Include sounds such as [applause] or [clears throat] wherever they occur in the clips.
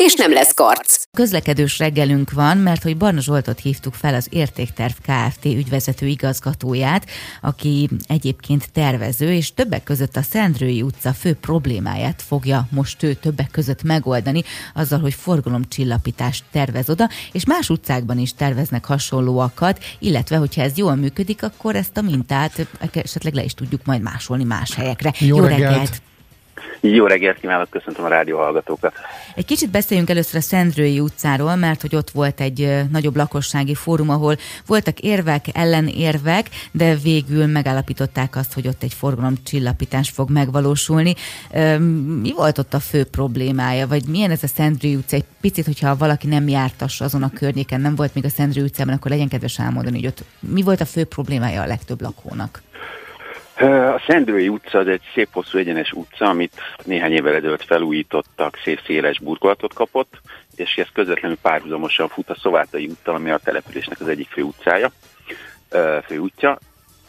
és nem lesz karc. Közlekedős reggelünk van, mert hogy Barna Zsoltot hívtuk fel az Értékterv Kft. ügyvezető igazgatóját, aki egyébként tervező, és többek között a Szendrői utca fő problémáját fogja most ő többek között megoldani, azzal, hogy forgalomcsillapítást tervez oda, és más utcákban is terveznek hasonlóakat, illetve, hogyha ez jól működik, akkor ezt a mintát esetleg le is tudjuk majd másolni más helyekre. Jó, Jó reggelt! reggelt. Jó reggelt kívánok, köszöntöm a rádió hallgatókat. Egy kicsit beszéljünk először a Szendrői utcáról, mert hogy ott volt egy nagyobb lakossági fórum, ahol voltak érvek, ellenérvek, de végül megállapították azt, hogy ott egy forgalomcsillapítás fog megvalósulni. Mi volt ott a fő problémája, vagy milyen ez a Szendrői utca? Egy picit, hogyha valaki nem jártas azon a környéken, nem volt még a Szendrői utcában, akkor legyen kedves elmondani, hogy ott mi volt a fő problémája a legtöbb lakónak? A Szendrői utca az egy szép hosszú egyenes utca, amit néhány évvel ezelőtt felújítottak, szép széles burkolatot kapott, és ez közvetlenül párhuzamosan fut a Szovátai úttal, ami a településnek az egyik fő utcája, fő útja,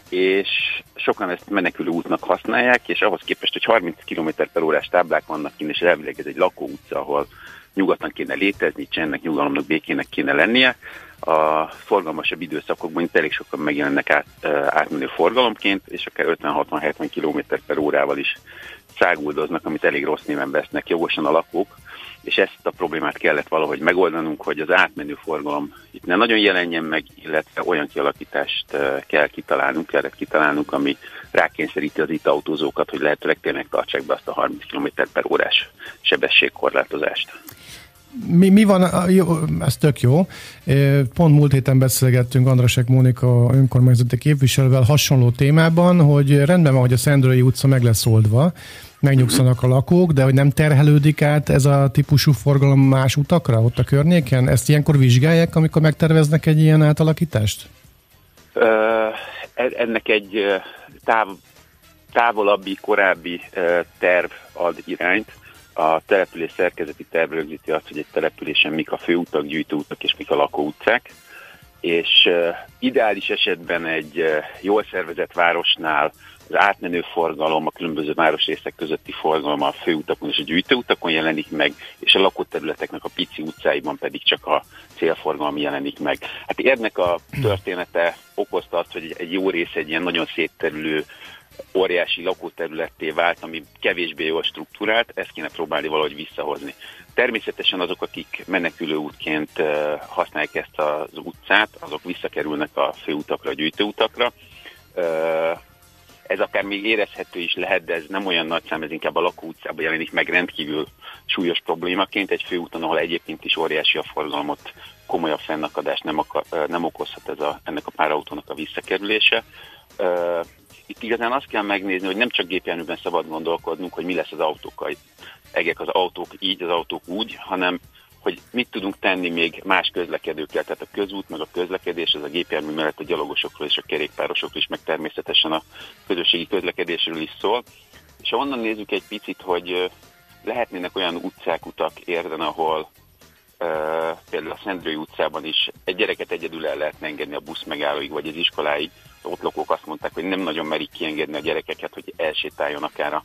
és sokan ezt menekülő útnak használják, és ahhoz képest, hogy 30 km per órás táblák vannak kint, és elvileg ez egy lakóutca, ahol nyugodtan kéne létezni, csendnek, nyugalomnak, békének kéne lennie, a forgalmasabb időszakokban itt elég sokan megjelennek át, átmenő forgalomként, és akár 50-60-70 km per órával is száguldoznak, amit elég rossz néven vesznek jogosan a lakók, és ezt a problémát kellett valahogy megoldanunk, hogy az átmenő forgalom itt ne nagyon jelenjen meg, illetve olyan kialakítást kell kitalálnunk, kellett kitalálnunk, ami rákényszeríti az itt autózókat, hogy lehetőleg tényleg tartsák be azt a 30 km per órás sebességkorlátozást. Mi, mi van, jó, ez tök jó. Pont múlt héten beszélgettünk Andrasek Mónika önkormányzati képviselővel hasonló témában, hogy rendben van, hogy a Szendrői utca meg lesz oldva, megnyugszanak a lakók, de hogy nem terhelődik át ez a típusú forgalom más utakra ott a környéken? Ezt ilyenkor vizsgálják, amikor megterveznek egy ilyen átalakítást? E, ennek egy táv, távolabbi, korábbi terv ad irányt, a település szerkezeti terv rögzíti azt, hogy egy településen mik a főutak, gyűjtőutak és mik a lakóutcák, és uh, ideális esetben egy uh, jól szervezett városnál az átmenő forgalom, a különböző városrészek közötti forgalom a főutakon és a gyűjtőutakon jelenik meg, és a lakóterületeknek a pici utcáiban pedig csak a célforgalom jelenik meg. Hát érnek a története okozta azt, hogy egy jó rész egy ilyen nagyon szétterülő óriási lakóterületté vált, ami kevésbé jól struktúrált, ezt kéne próbálni valahogy visszahozni. Természetesen azok, akik menekülő útként használják ezt az utcát, azok visszakerülnek a főutakra, a gyűjtőutakra. Ez akár még érezhető is lehet, de ez nem olyan nagy szám, ez inkább a lakóutcában jelenik meg rendkívül súlyos problémaként. Egy főúton, ahol egyébként is óriási a forgalmat, komolyabb fennakadást nem, akar, nem okozhat ez a, ennek a pár autónak a visszakerülése itt igazán azt kell megnézni, hogy nem csak gépjárműben szabad gondolkodnunk, hogy mi lesz az autókkal. Egek az autók így, az autók úgy, hanem hogy mit tudunk tenni még más közlekedőkkel, tehát a közút, meg a közlekedés, ez a gépjármű mellett a gyalogosokról és a kerékpárosokról is, meg természetesen a közösségi közlekedésről is szól. És onnan nézzük egy picit, hogy lehetnének olyan utcák, utak érden, ahol uh, például a Szendrői utcában is egy gyereket egyedül el lehetne engedni a busz megállóig, vagy az iskoláig, ott lakók azt mondták, hogy nem nagyon merik kiengedni a gyerekeket, hogy elsétáljon akár a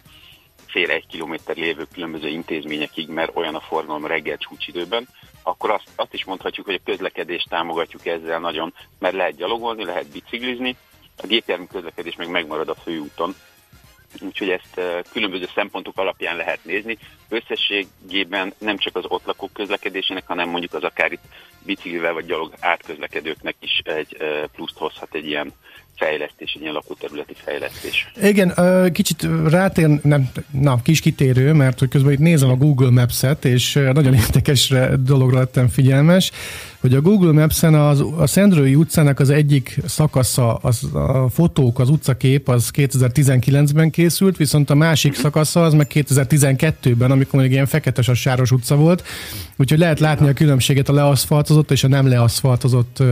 fél egy kilométer lévő különböző intézményekig, mert olyan a forgalom reggel csúcsidőben, akkor azt, azt is mondhatjuk, hogy a közlekedést támogatjuk ezzel nagyon, mert lehet gyalogolni, lehet biciklizni, a gépjármű közlekedés meg megmarad a főúton, úgyhogy ezt különböző szempontok alapján lehet nézni. Összességében nem csak az ott lakók közlekedésének, hanem mondjuk az akár itt biciklivel vagy gyalog átközlekedőknek is egy pluszt hozhat egy ilyen fejlesztés, egy ilyen lakóterületi fejlesztés. Igen, kicsit rátér, nem, na, kis kitérő, mert hogy közben itt nézem a Google Maps-et, és nagyon [laughs] érdekes dologra lettem figyelmes, hogy a Google Maps-en az, a Szendrői utcának az egyik szakasza, az, a fotók, az utcakép az 2019-ben készült, viszont a másik szakasza az meg 2012-ben, amikor még ilyen fekete sáros utca volt, úgyhogy lehet látni a különbséget a leaszfaltozott és a nem leaszfaltozott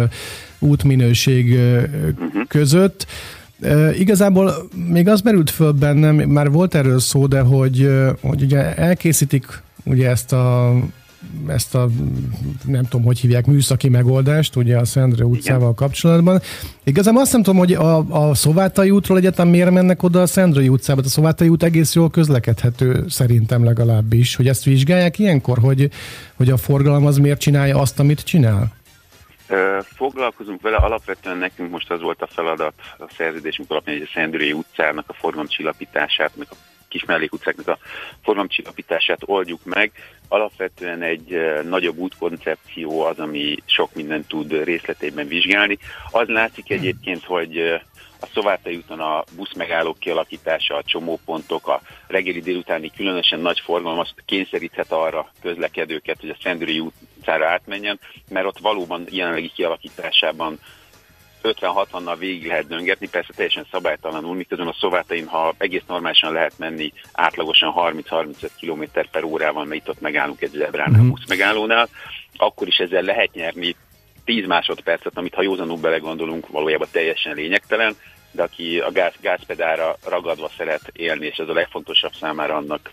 útminőség között. Igazából még az merült föl bennem, már volt erről szó, de hogy, hogy ugye elkészítik ugye ezt a ezt a, nem tudom, hogy hívják, műszaki megoldást, ugye a Szendre utcával Igen. kapcsolatban. Igazán azt nem tudom, hogy a, a Szovátai útról egyetem miért mennek oda a Szendrei utcába. A Szovátai út egész jól közlekedhető, szerintem legalábbis. Hogy ezt vizsgálják ilyenkor, hogy, hogy a forgalom az miért csinálja azt, amit csinál? Foglalkozunk vele, alapvetően nekünk most az volt a feladat a szerződésünk alapján, hogy a Szendrői utcának a forgalomcsillapítását, meg a kis mellékutcáknak a forgalomcsillapítását oldjuk meg. Alapvetően egy nagyobb útkoncepció az, ami sok mindent tud részletében vizsgálni. Az látszik egyébként, hogy a Szovátai úton a buszmegállók kialakítása, a csomópontok, a reggeli délutáni különösen nagy forgalom azt kényszeríthet arra közlekedőket, hogy a Szendőri utcára átmenjen, mert ott valóban jelenlegi kialakításában 50-60-nal végig lehet döngetni, persze teljesen szabálytalanul, miközben a Szovátain, ha egész normálisan lehet menni átlagosan 30-35 km per órával, mert itt ott megállunk egy zebrán, mm. busz megállónál, akkor is ezzel lehet nyerni 10 másodpercet, amit ha józanul belegondolunk, valójában teljesen lényegtelen, de aki a gáz, gázpedára ragadva szeret élni, és ez a legfontosabb számára annak.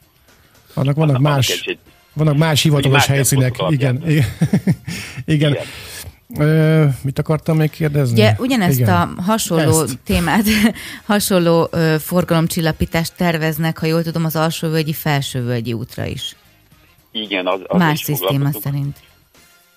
Annak vannak annak más, egy, vannak más hivatalos más helyszínek. [laughs] Igen. Igen. Igen. Igen. Ö, mit akartam még kérdezni? Ugye, ugyanezt Igen. a hasonló Ezt. témát, [laughs] hasonló ö, forgalomcsillapítást terveznek, ha jól tudom, az alsóvölgyi felsővölgyi útra is. Igen, az, az Más szisztéma szerint.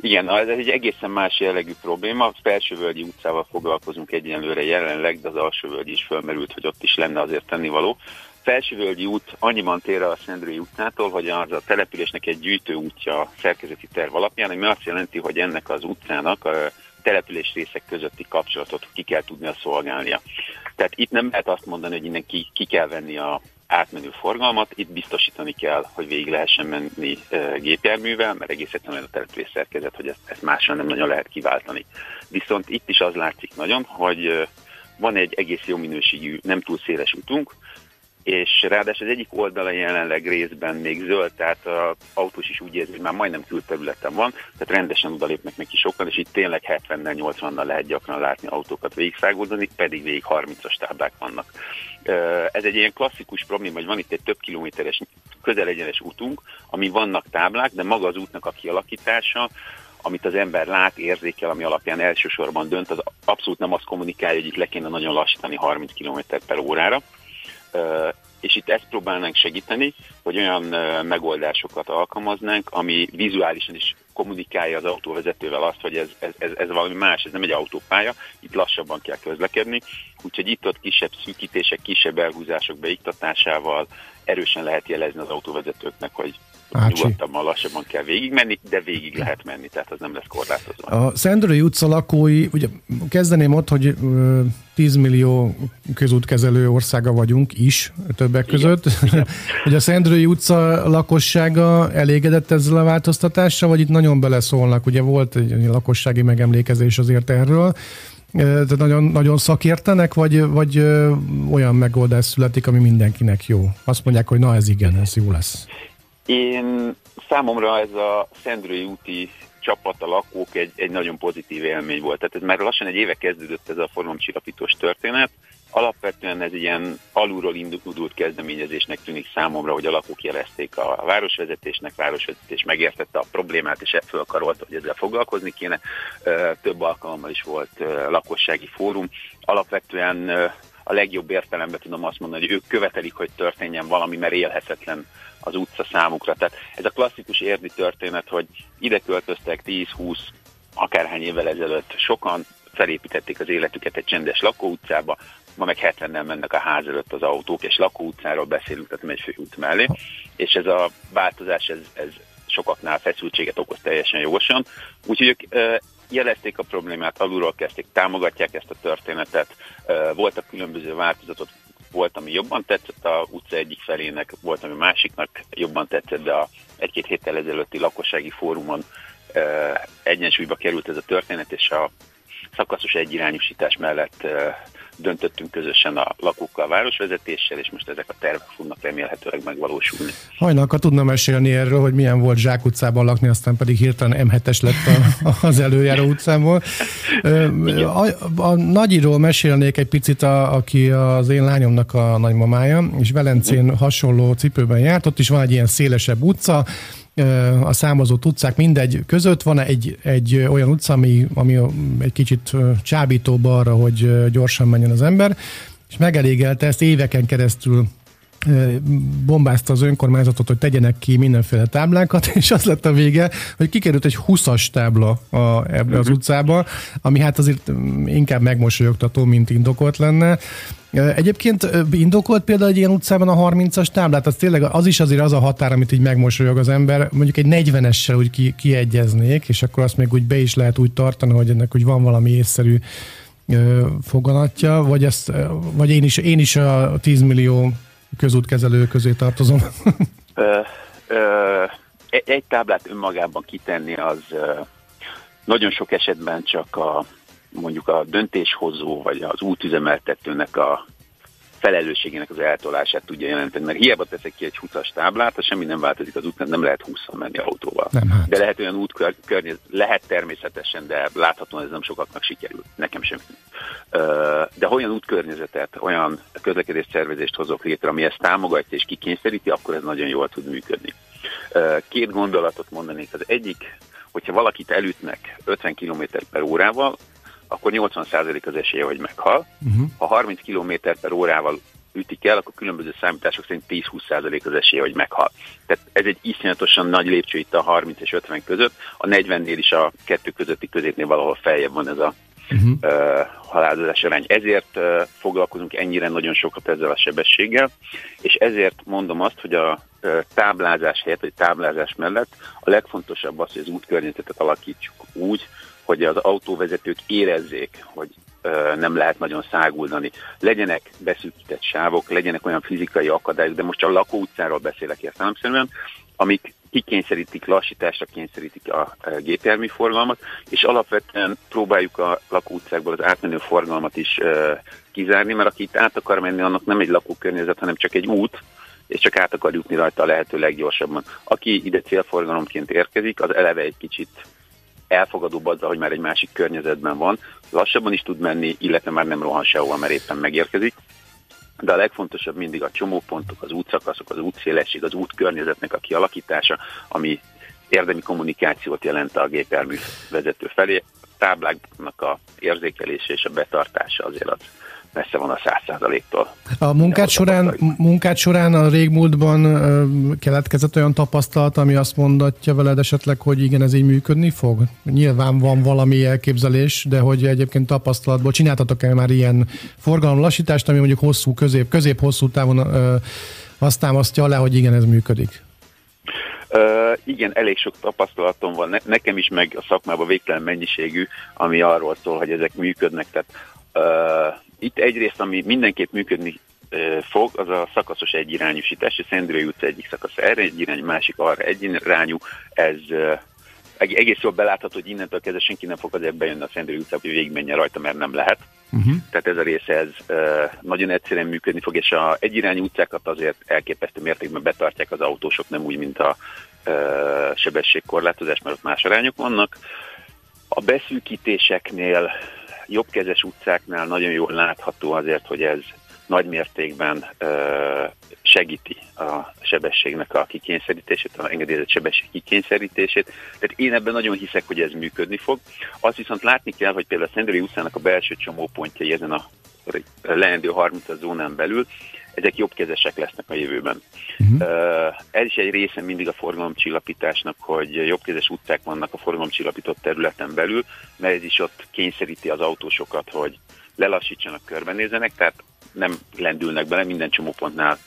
Igen, ez egy egészen más jellegű probléma. A Felsővölgyi utcával foglalkozunk egyenlőre jelenleg, de az Alsóvölgyi is fölmerült, hogy ott is lenne azért tennivaló. Felsővölgyi út annyiban tér a Szendrői utcától, hogy az a településnek egy gyűjtő útja a szerkezeti terv alapján, ami azt jelenti, hogy ennek az utcának a település részek közötti kapcsolatot ki kell tudnia szolgálnia. Tehát itt nem lehet azt mondani, hogy innen ki, ki kell venni a átmenő forgalmat, itt biztosítani kell, hogy végig lehessen menni e, gépjárművel, mert egész egyszerűen a település szerkezet, hogy ezt, ezt mással nem nagyon lehet kiváltani. Viszont itt is az látszik nagyon, hogy van egy egész jó minőségű, nem túl széles utunk, és ráadásul az egyik oldala jelenleg részben még zöld, tehát az autós is úgy érzi, hogy már majdnem külterületen van, tehát rendesen odalépnek neki sokan, és itt tényleg 70-nel, 80-nal lehet gyakran látni autókat végigszágoldani, pedig végig 30-as táblák vannak. Ez egy ilyen klasszikus probléma, hogy van itt egy több kilométeres közel egyenes útunk, ami vannak táblák, de maga az útnak a kialakítása, amit az ember lát, érzékel, ami alapján elsősorban dönt, az abszolút nem azt kommunikálja, hogy itt le kéne nagyon lassítani 30 km per órára és itt ezt próbálnánk segíteni, hogy olyan megoldásokat alkalmaznánk, ami vizuálisan is kommunikálja az autóvezetővel azt, hogy ez, ez, ez, ez valami más, ez nem egy autópálya, itt lassabban kell közlekedni, úgyhogy itt-ott kisebb szűkítések, kisebb elhúzások beiktatásával erősen lehet jelezni az autóvezetőknek, hogy Ácsi. nyugodtabban, lassabban kell végigmenni, de végig lehet menni, tehát az nem lesz korlátozva. A Szendrői utca lakói, ugye kezdeném ott, hogy 10 millió közútkezelő országa vagyunk is, többek között. Igen. [laughs] hogy a Szendrői utca lakossága elégedett ezzel a változtatással, vagy itt nagyon beleszólnak? Ugye volt egy lakossági megemlékezés azért erről, de nagyon, nagyon szakértenek, vagy, vagy olyan megoldás születik, ami mindenkinek jó? Azt mondják, hogy na ez igen, ez jó lesz. Én számomra ez a Szendrői úti csapat, a lakók egy, egy nagyon pozitív élmény volt. Tehát ez már lassan egy éve kezdődött ez a formomcsillapítós történet. Alapvetően ez ilyen alulról indult kezdeményezésnek tűnik számomra, hogy a lakók jelezték a városvezetésnek, városvezetés megértette a problémát, és fölkarolta, hogy ezzel foglalkozni kéne. Több alkalommal is volt lakossági fórum. Alapvetően a legjobb értelemben tudom azt mondani, hogy ők követelik, hogy történjen valami, mert élhetetlen az utca számukra. Tehát ez a klasszikus érdi történet, hogy ide költöztek 10-20 akárhány évvel ezelőtt sokan, felépítették az életüket egy csendes lakóutcába, ma meg 70-nel mennek a ház előtt az autók, és lakóutcáról beszélünk, tehát nem egy főút mellé, és ez a változás, ez, ez sokaknál feszültséget okoz teljesen jogosan. Úgyhogy ők jelezték a problémát, alulról kezdték, támogatják ezt a történetet, voltak különböző változatot, volt, ami jobban tetszett a utca egyik felének, volt, ami másiknak jobban tetszett, de a egy-két héttel ezelőtti lakossági fórumon egyensúlyba került ez a történet, és a szakaszos egyirányúsítás mellett döntöttünk közösen a lakókkal, a városvezetéssel, és most ezek a tervek fognak remélhetőleg megvalósulni. Hajnalka tudna mesélni erről, hogy milyen volt Zsák utcában lakni, aztán pedig hirtelen M7-es lett a, [laughs] az előjáró utcából. A, a nagyiról mesélnék egy picit, a, aki az én lányomnak a nagymamája, és Velencén hasonló cipőben járt, ott is van egy ilyen szélesebb utca, a számozott utcák mindegy között. Van egy, egy olyan utca, ami, ami egy kicsit csábítóbb arra, hogy gyorsan menjen az ember, és megelégelte ezt éveken keresztül bombázta az önkormányzatot, hogy tegyenek ki mindenféle táblákat, [laughs] és az lett a vége, hogy kikerült egy 20-as tábla a, ebbe az mhm. utcába, ami hát azért inkább megmosolyogtató, mint indokolt lenne. Egyébként indokolt például egy ilyen utcában a 30-as táblát, az tényleg az is azért az a határ, amit így megmosolyog az ember, mondjuk egy 40-essel úgy ki, kiegyeznék, és akkor azt még úgy be is lehet úgy tartani, hogy ennek úgy van valami észszerű foganatja, vagy, ezt, vagy én, is, én is a 10 millió közútkezelő közé tartozom. [laughs] ö, ö, egy táblát önmagában kitenni az nagyon sok esetben csak a mondjuk a döntéshozó vagy az útüzemeltetőnek a felelősségének az eltolását tudja jelenteni, mert hiába teszek ki egy 20-as táblát, az semmi nem változik az útnál, nem lehet 20 menni autóval. Nem, hát. De lehet olyan útkörnyezet, lehet természetesen, de láthatóan ez nem sokaknak sikerül, nekem sem. De ha olyan útkörnyezetet, olyan közlekedés szervezést hozok létre, ami ezt támogatja és kikényszeríti, akkor ez nagyon jól tud működni. Két gondolatot mondanék. Az egyik, hogyha valakit elütnek 50 km per órával, akkor 80% az esélye, hogy meghal. Uh-huh. Ha 30 km per órával ütik el, akkor különböző számítások szerint 10-20% az esélye, hogy meghal. Tehát ez egy iszonyatosan nagy lépcső itt a 30 és 50 között. A 40-nél is a kettő közötti középnél valahol feljebb van ez a uh-huh. uh, halálozás arány. Ezért uh, foglalkozunk ennyire nagyon sokat ezzel a sebességgel, és ezért mondom azt, hogy a uh, táblázás helyett, vagy táblázás mellett a legfontosabb az, hogy az útkörnyezetet alakítsuk úgy, hogy az autóvezetők érezzék, hogy nem lehet nagyon száguldani. Legyenek beszűkített sávok, legyenek olyan fizikai akadályok, de most a lakóutcáról beszélek értelemszerűen, amik kikényszerítik, lassításra kényszerítik a gépjármű forgalmat, és alapvetően próbáljuk a lakóutcákból az átmenő forgalmat is kizárni, mert aki itt át akar menni, annak nem egy lakókörnyezet, hanem csak egy út, és csak át akar jutni rajta a lehető leggyorsabban. Aki ide célforgalomként érkezik, az eleve egy kicsit elfogadóbb azzal, hogy már egy másik környezetben van, lassabban is tud menni, illetve már nem rohan sehova, mert éppen megérkezik. De a legfontosabb mindig a csomópontok, az útszakaszok, az útszélesség, az útkörnyezetnek a kialakítása, ami érdemi kommunikációt jelent a gépjármű vezető felé. A tábláknak a érzékelése és a betartása azért az messze van a száz százaléktól. A munkát során, munkát során a régmúltban keletkezett olyan tapasztalat, ami azt mondatja veled esetleg, hogy igen, ez így működni fog? Nyilván van valami elképzelés, de hogy egyébként tapasztalatból csináltatok-e már ilyen forgalomlassítást, ami mondjuk hosszú, közép, közép-hosszú távon ö, azt támasztja le, hogy igen, ez működik? Uh, igen, elég sok tapasztalatom van. Ne, nekem is meg a szakmában végtelen mennyiségű, ami arról szól, hogy ezek működnek. Tehát uh, itt egyrészt, ami mindenképp működni fog, az a szakaszos egyirányúsítás. A Szendrői utca egyik szakasz erre egy irány, másik arra egy irányú. Ez egész jól belátható, hogy innentől kezdve senki nem fog azért bejönni a Szendrői utcába, hogy végigmenjen rajta, mert nem lehet. Uh-huh. Tehát ez a része ez nagyon egyszerűen működni fog, és a egyirányú utcákat azért elképesztő mértékben betartják az autósok, nem úgy, mint a sebességkorlátozás, mert ott más arányok vannak. A beszűkítéseknél jobbkezes utcáknál nagyon jól látható azért, hogy ez nagy mértékben segíti a sebességnek a kikényszerítését, a engedélyezett sebesség kikényszerítését. Tehát én ebben nagyon hiszek, hogy ez működni fog. Azt viszont látni kell, hogy például a Szendőri utcának a belső csomópontjai ezen a leendő 30 zónán belül ezek jobbkezesek lesznek a jövőben. Uh-huh. Ez is egy része mindig a forgalomcsillapításnak, hogy jobbkezes utcák vannak a forgalomcsillapított területen belül, mert ez is ott kényszeríti az autósokat, hogy lelassítsanak, körbenézenek, tehát nem lendülnek bele minden csomópontnál,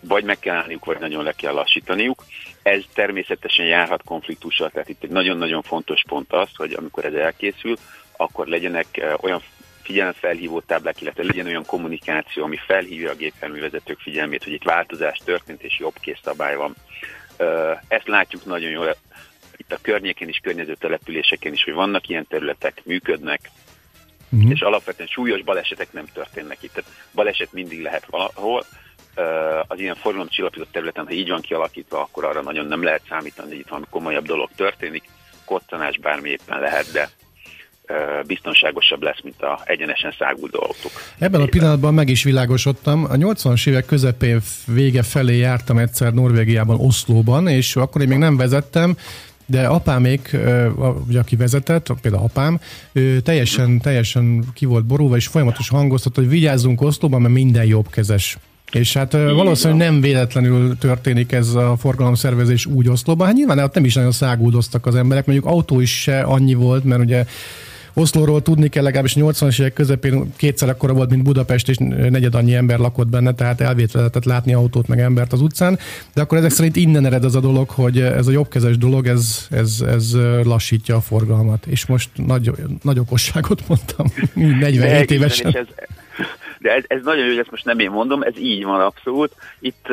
vagy meg kell állniuk, vagy nagyon le kell lassítaniuk. Ez természetesen járhat konfliktussal, tehát itt egy nagyon-nagyon fontos pont az, hogy amikor ez elkészül, akkor legyenek olyan figyelemfelhívó táblák, illetve legyen olyan kommunikáció, ami felhívja a gépjárművezetők figyelmét, hogy itt változás történt és jobb szabály van. Ezt látjuk nagyon jól itt a környéken is, környező településeken is, hogy vannak ilyen területek, működnek, uh-huh. és alapvetően súlyos balesetek nem történnek itt. Tehát baleset mindig lehet valahol, az ilyen forgalomcsillapított területen, ha így van kialakítva, akkor arra nagyon nem lehet számítani, hogy itt van komolyabb dolog történik, koccanás bármi éppen lehet, de biztonságosabb lesz, mint a egyenesen száguldó autók. Ebben a pillanatban meg is világosodtam. A 80-as évek közepén vége felé jártam egyszer Norvégiában, Oszlóban, és akkor én még nem vezettem, de apámék, ugye aki vezetett, például apám, ő teljesen, teljesen ki volt borulva, és folyamatosan hangoztat, hogy vigyázzunk Oszlóban, mert minden jobbkezes. És hát Így valószínűleg nem véletlenül történik ez a forgalomszervezés úgy Oszlóban. Hát nyilván ott nem is nagyon száguldoztak az emberek, mondjuk autó is se annyi volt, mert ugye Oszlóról tudni kell, legalábbis 80-as évek közepén kétszer akkora volt, mint Budapest, és negyed annyi ember lakott benne, tehát elvétve lehetett látni autót meg embert az utcán. De akkor ezek szerint innen ered az a dolog, hogy ez a jobbkezes dolog, ez, ez, ez lassítja a forgalmat. És most nagy, nagy okosságot mondtam, [laughs] 47 évesen. Ez, de ez, ez nagyon jó, hogy ezt most nem én mondom, ez így van abszolút. Itt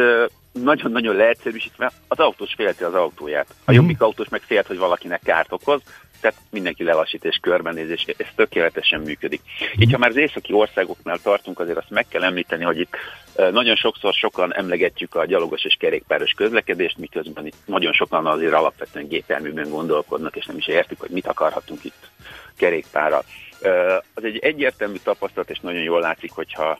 nagyon-nagyon leegyszerűsítve az autós félti az autóját. A mhm. jobbik autós meg félt, hogy valakinek kárt okoz, tehát mindenki lelassít és körbenéz, és ez tökéletesen működik. Így, ha már az északi országoknál tartunk, azért azt meg kell említeni, hogy itt nagyon sokszor sokan emlegetjük a gyalogos és kerékpáros közlekedést, miközben itt nagyon sokan azért alapvetően gépjárműben gondolkodnak, és nem is értük, hogy mit akarhatunk itt kerékpárral. Az egy egyértelmű tapasztalat, és nagyon jól látszik, hogyha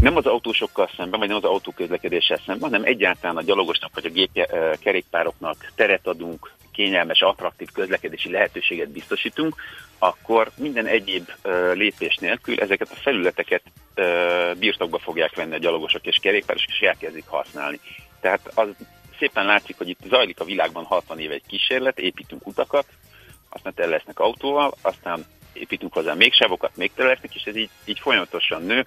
nem az autósokkal szemben, vagy nem az autóközlekedéssel szemben, hanem egyáltalán a gyalogosnak vagy a gépkerékpároknak teret adunk, kényelmes, attraktív közlekedési lehetőséget biztosítunk, akkor minden egyéb lépés nélkül ezeket a felületeket birtokba fogják venni a gyalogosok és kerékpárosok, és elkezdik használni. Tehát az szépen látszik, hogy itt zajlik a világban 60 éve egy kísérlet, építünk utakat, aztán el lesznek autóval, aztán építünk hozzá még sávokat, még lesznek, és ez így, így folyamatosan nő.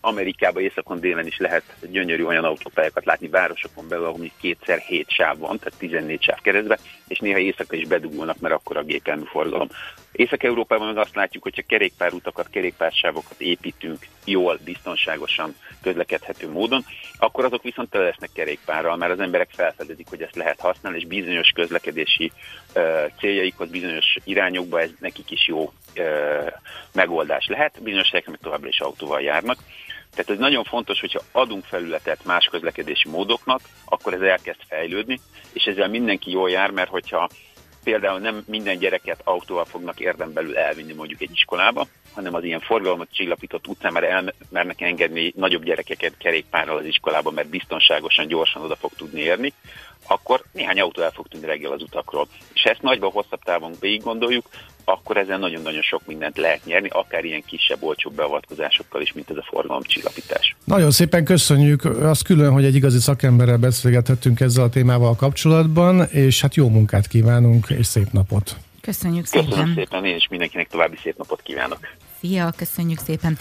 Amerikában északon délen is lehet gyönyörű olyan autópályákat látni városokon belül, ahol kétszer hét sáv van, tehát 14 sáv keresztbe, és néha éjszaka is bedugulnak, mert akkor a gépjármű forgalom. Észak-Európában meg azt látjuk, hogyha kerékpárutakat, kerékpársávokat építünk jól, biztonságosan, közlekedhető módon, akkor azok viszont tele lesznek kerékpárral, mert az emberek felfedezik, hogy ezt lehet használni, és bizonyos közlekedési uh, céljaikhoz, bizonyos irányokba ez nekik is jó uh, megoldás lehet, bizonyos helyeken meg továbbra is autóval járnak. Tehát ez nagyon fontos, hogyha adunk felületet más közlekedési módoknak, akkor ez elkezd fejlődni, és ezzel mindenki jól jár, mert hogyha például nem minden gyereket autóval fognak érdembelül elvinni mondjuk egy iskolába, hanem az ilyen forgalmat csillapított utcán már elmernek engedni nagyobb gyerekeket kerékpárral az iskolába, mert biztonságosan, gyorsan oda fog tudni érni, akkor néhány autó el fog tűnni reggel az utakról. És ezt nagyban hosszabb távon végig gondoljuk, akkor ezen nagyon-nagyon sok mindent lehet nyerni, akár ilyen kisebb, olcsóbb beavatkozásokkal is, mint ez a forgalomcsillapítás. Nagyon szépen köszönjük azt külön, hogy egy igazi szakemberrel beszélgethettünk ezzel a témával kapcsolatban, és hát jó munkát kívánunk, és szép napot! Köszönjük szépen! Köszönöm szépen, én is mindenkinek további szép napot kívánok! Szia, köszönjük szépen!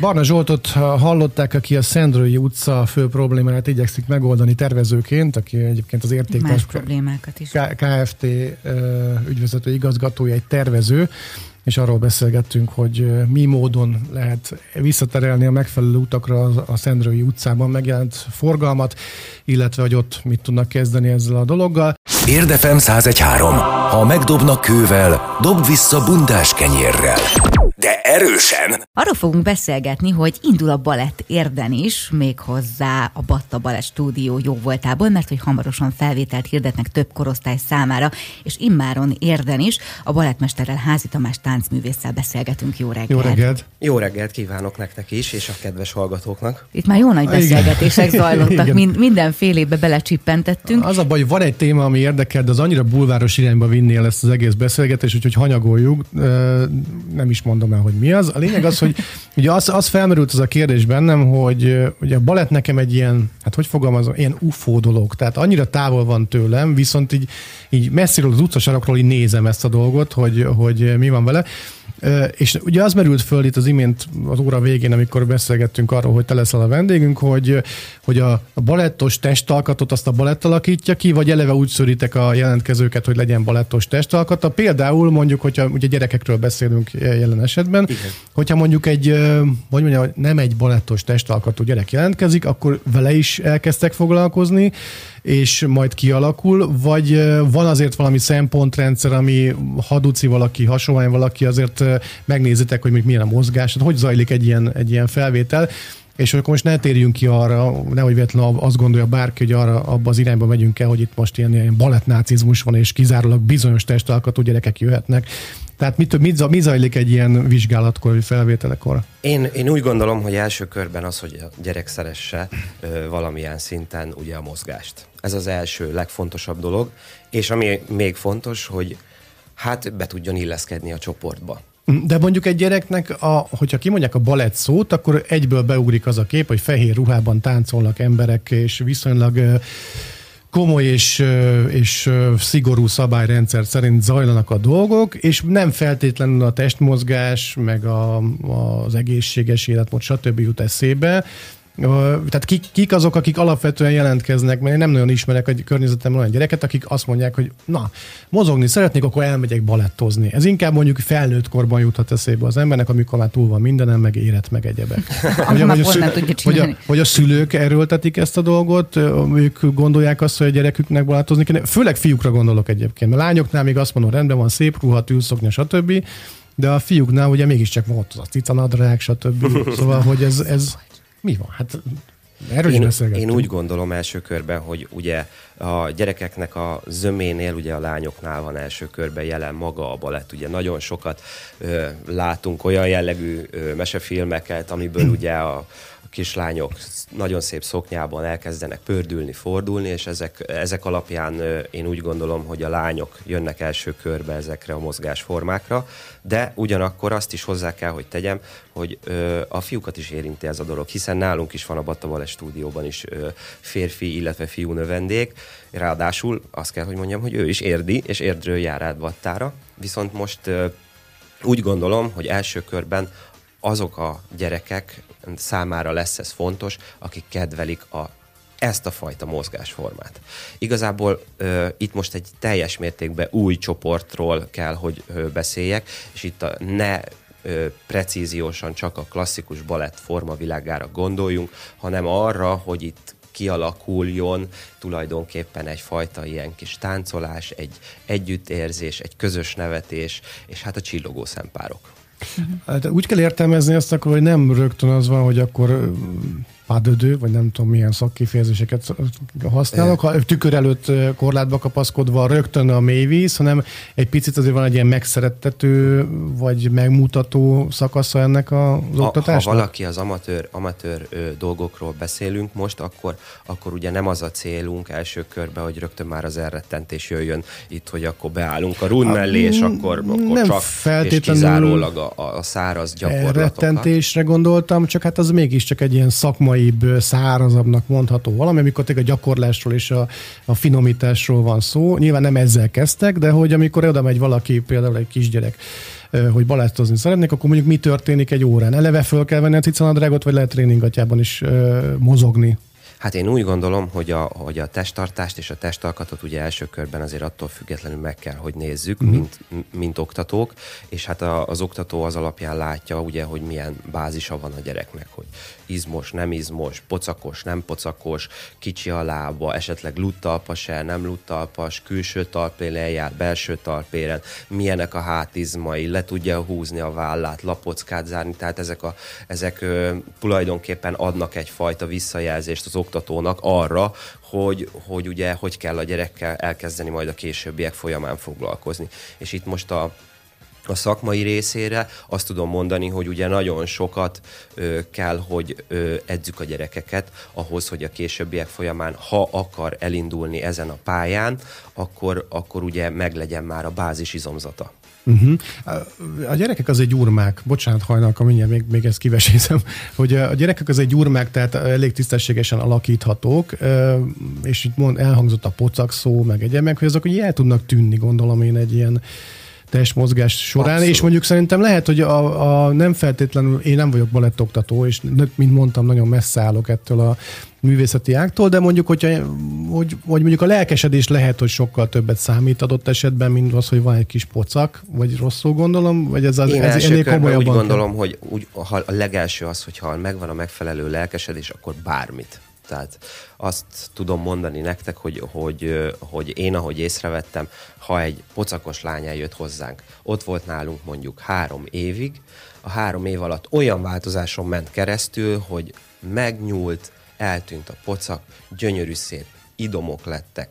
Barna Zsoltot hallották, aki a Szendrői utca fő problémáját igyekszik megoldani tervezőként, aki egyébként az értékes problémákat is. KFT ügyvezető igazgatója, egy tervező, és arról beszélgettünk, hogy mi módon lehet visszaterelni a megfelelő utakra a Szendrői utcában megjelent forgalmat, illetve hogy ott mit tudnak kezdeni ezzel a dologgal. Érdefem 1013. Ha megdobnak kővel, dob vissza bundás kenyérrel de erősen. Arról fogunk beszélgetni, hogy indul a balett érden is, méghozzá a Batta Balett stúdió jó voltából, mert hogy hamarosan felvételt hirdetnek több korosztály számára, és immáron érden is a balettmesterrel Házi Tamás táncművésszel beszélgetünk. Jó reggelt! Jó reggelt! Jó reggelt kívánok nektek is, és a kedves hallgatóknak. Itt már jó nagy beszélgetések [laughs] Igen. zajlottak, Mind, mindenfélébe belecsippentettünk. Az a baj, van egy téma, ami érdekel, de az annyira bulváros irányba vinnél ezt az egész beszélgetést, úgyhogy hanyagoljuk, nem is mondom el, hogy mi az. A lényeg az, hogy ugye az, az felmerült az a kérdés bennem, hogy ugye a balett nekem egy ilyen, hát hogy fogalmazom, ilyen ufó dolog. Tehát annyira távol van tőlem, viszont így, így messziről az utcasarokról így nézem ezt a dolgot, hogy, hogy mi van vele. És ugye az merült föl itt az imént az óra végén, amikor beszélgettünk arról, hogy te leszel a vendégünk, hogy, hogy a, a balettos testalkatot azt a balett alakítja ki, vagy eleve úgy szörítek a jelentkezőket, hogy legyen balettos testalkata. Például mondjuk, hogyha ugye gyerekekről beszélünk jelen esetben, Igen. hogyha mondjuk egy, hogy mondjam, nem egy balettos testalkatú gyerek jelentkezik, akkor vele is elkezdtek foglalkozni, és majd kialakul, vagy van azért valami szempontrendszer, ami haduci valaki, hasonlány valaki, azért megnézitek, hogy milyen a mozgás, hogy zajlik egy ilyen, egy ilyen felvétel, és akkor most ne térjünk ki arra, nehogy véletlenül azt gondolja bárki, hogy arra abba az irányba megyünk el, hogy itt most ilyen, ilyen balettnácizmus van, és kizárólag bizonyos testalkatú gyerekek jöhetnek. Tehát mit, mit, mi zajlik egy ilyen vizsgálatkor, vagy felvételekor? Én, én úgy gondolom, hogy első körben az, hogy a gyerek szeresse ö, valamilyen szinten ugye a mozgást. Ez az első legfontosabb dolog, és ami még fontos, hogy hát be tudjon illeszkedni a csoportba. De mondjuk egy gyereknek, a, hogyha kimondják a balett szót, akkor egyből beugrik az a kép, hogy fehér ruhában táncolnak emberek, és viszonylag komoly és, és szigorú szabályrendszer szerint zajlanak a dolgok, és nem feltétlenül a testmozgás, meg a, az egészséges életmód, stb. jut eszébe, tehát kik, kik azok, akik alapvetően jelentkeznek, mert én nem nagyon ismerek a környezetemben olyan gyereket, akik azt mondják, hogy na, mozogni szeretnék, akkor elmegyek balettozni. Ez inkább mondjuk felnőtt korban juthat eszébe az embernek, amikor már túl van mindenem, meg éret, meg egyebek. [laughs] Hogy, hogy, a, hogy, a, hogy a szülők erőltetik ezt a dolgot, ők gondolják azt, hogy a gyereküknek balettozni kéne. Főleg fiúkra gondolok egyébként, mert lányoknál még azt mondom, rendben van, szép ruha, tűzszoknya, stb. De a fiúknál ugye mégiscsak volt az a cicanadrág, stb. [laughs] Szóval, hogy ez, ez mi van? Hát Erről én, én úgy gondolom első körben, hogy ugye a gyerekeknek a zöménél, ugye a lányoknál van első körben jelen maga a balett. Ugye nagyon sokat ö, látunk olyan jellegű ö, mesefilmeket, amiből [clears throat] ugye a, kislányok nagyon szép szoknyában elkezdenek pördülni, fordulni, és ezek, ezek alapján én úgy gondolom, hogy a lányok jönnek első körbe ezekre a mozgásformákra, de ugyanakkor azt is hozzá kell, hogy tegyem, hogy a fiúkat is érinti ez a dolog, hiszen nálunk is van a Batta stúdióban is férfi, illetve fiú növendék, ráadásul azt kell, hogy mondjam, hogy ő is érdi, és érdről jár át Battára, viszont most úgy gondolom, hogy első körben azok a gyerekek számára lesz ez fontos, akik kedvelik a ezt a fajta mozgásformát. Igazából ö, itt most egy teljes mértékben új csoportról kell, hogy ö, beszéljek, és itt a ne ö, precíziósan csak a klasszikus balett formavilágára gondoljunk, hanem arra, hogy itt kialakuljon tulajdonképpen egyfajta ilyen kis táncolás, egy együttérzés, egy közös nevetés, és hát a csillogó szempárok. Hát úgy kell értelmezni ezt akkor, hogy nem rögtön az van, hogy akkor pádödő, vagy nem tudom milyen szakkifejezéseket használok, ha tükör előtt korlátba kapaszkodva rögtön a mélyvíz, hanem egy picit azért van egy ilyen megszerettető, vagy megmutató szakasza ennek az oktatásnak? Ha valaki az amatőr, amatőr ö, dolgokról beszélünk most, akkor, akkor ugye nem az a célunk első körben, hogy rögtön már az elrettentés jöjjön itt, hogy akkor beállunk a run mellé, és akkor, akkor nem csak és kizárólag a, a száraz gyakorlatokat. Rettentésre gondoltam, csak hát az mégiscsak egy ilyen szakmai finomaibb, szárazabbnak mondható valami, amikor tényleg a gyakorlásról és a, a finomításról van szó. Nyilván nem ezzel kezdtek, de hogy amikor oda megy valaki, például egy kisgyerek, hogy balettozni szeretnék, akkor mondjuk mi történik egy órán? Eleve föl kell venni a cicanadrágot, vagy lehet tréningatjában is mozogni? Hát én úgy gondolom, hogy a, hogy a testtartást és a testalkatot ugye első körben azért attól függetlenül meg kell, hogy nézzük, uh-huh. mint, mint oktatók, és hát a, az oktató az alapján látja ugye, hogy milyen bázisa van a gyereknek, hogy izmos, nem izmos, pocakos, nem pocakos, kicsi a lába, esetleg luttalpas-e, nem luttalpas, külső talpéren jár, belső talpéren, milyenek a hátizmai, le tudja húzni a vállát, lapockát zárni, tehát ezek, a, ezek ö, tulajdonképpen adnak egyfajta visszajelzést az oktatónak arra, hogy, hogy ugye hogy kell a gyerekkel elkezdeni majd a későbbiek folyamán foglalkozni. És itt most a a szakmai részére azt tudom mondani, hogy ugye nagyon sokat ö, kell, hogy ö, edzük a gyerekeket ahhoz, hogy a későbbiek folyamán, ha akar elindulni ezen a pályán, akkor, akkor ugye meglegyen már a bázis izomzata. Uh-huh. A gyerekek az egy gyurmák, bocsánat hajnalka, mindjárt még, még ezt kivesézem, [laughs] hogy a gyerekek az egy gyurmák, tehát elég tisztességesen alakíthatók, és itt mond, elhangzott a pocak szó, meg egyemek, hogy azok hogy el tudnak tűnni, gondolom én egy ilyen testmozgás során, Abszolút. és mondjuk szerintem lehet, hogy a, a nem feltétlenül, én nem vagyok balettoktató, és mint mondtam, nagyon messze állok ettől a művészeti ágtól, de mondjuk, hogyha, hogy, hogy mondjuk a lelkesedés lehet, hogy sokkal többet számít adott esetben, mint az, hogy van egy kis pocak, vagy rosszul gondolom, vagy ez, az, Én ez ennél komolyabban? úgy gondolom, hogy úgy, ha a legelső az, hogyha megvan a megfelelő lelkesedés, akkor bármit. Tehát azt tudom mondani nektek, hogy, hogy, hogy én, ahogy észrevettem, ha egy pocakos lány eljött hozzánk, ott volt nálunk mondjuk három évig, a három év alatt olyan változáson ment keresztül, hogy megnyúlt, eltűnt a pocak, gyönyörű szép idomok lettek,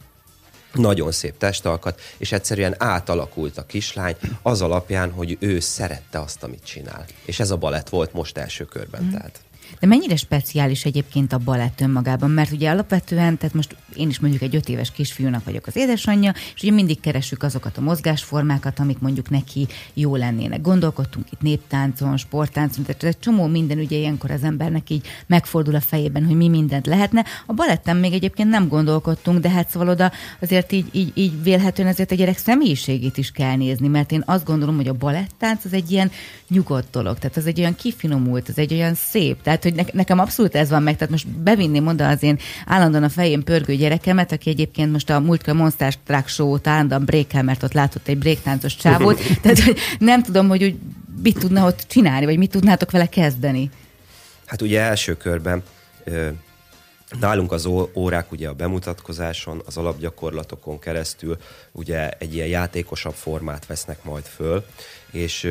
nagyon szép testalkat, és egyszerűen átalakult a kislány az alapján, hogy ő szerette azt, amit csinál. És ez a balett volt most első körben. Mm. Tehát. De mennyire speciális egyébként a balett önmagában? Mert ugye alapvetően, tehát most én is mondjuk egy öt éves kisfiúnak vagyok az édesanyja, és ugye mindig keresünk azokat a mozgásformákat, amik mondjuk neki jó lennének. Gondolkodtunk itt néptáncon, sporttáncon, tehát egy csomó minden ugye ilyenkor az embernek így megfordul a fejében, hogy mi mindent lehetne. A baletten még egyébként nem gondolkodtunk, de hát szóval oda azért így, így, így vélhetően azért a gyerek személyiségét is kell nézni, mert én azt gondolom, hogy a balettánc az egy ilyen nyugodt dolog, tehát az egy olyan kifinomult, az egy olyan szép, tehát hogy ne, nekem abszolút ez van meg, tehát most bevinném oda az én állandóan a fején pörgő gyerekemet, aki egyébként most a múltkor Monster Truck Show-t állandóan brékel, mert ott látott egy bréktáncos csávót, [laughs] tehát hogy nem tudom, hogy úgy mit tudna ott csinálni, vagy mit tudnátok vele kezdeni. Hát ugye első körben Nálunk az órák ugye a bemutatkozáson, az alapgyakorlatokon keresztül ugye egy ilyen játékosabb formát vesznek majd föl, és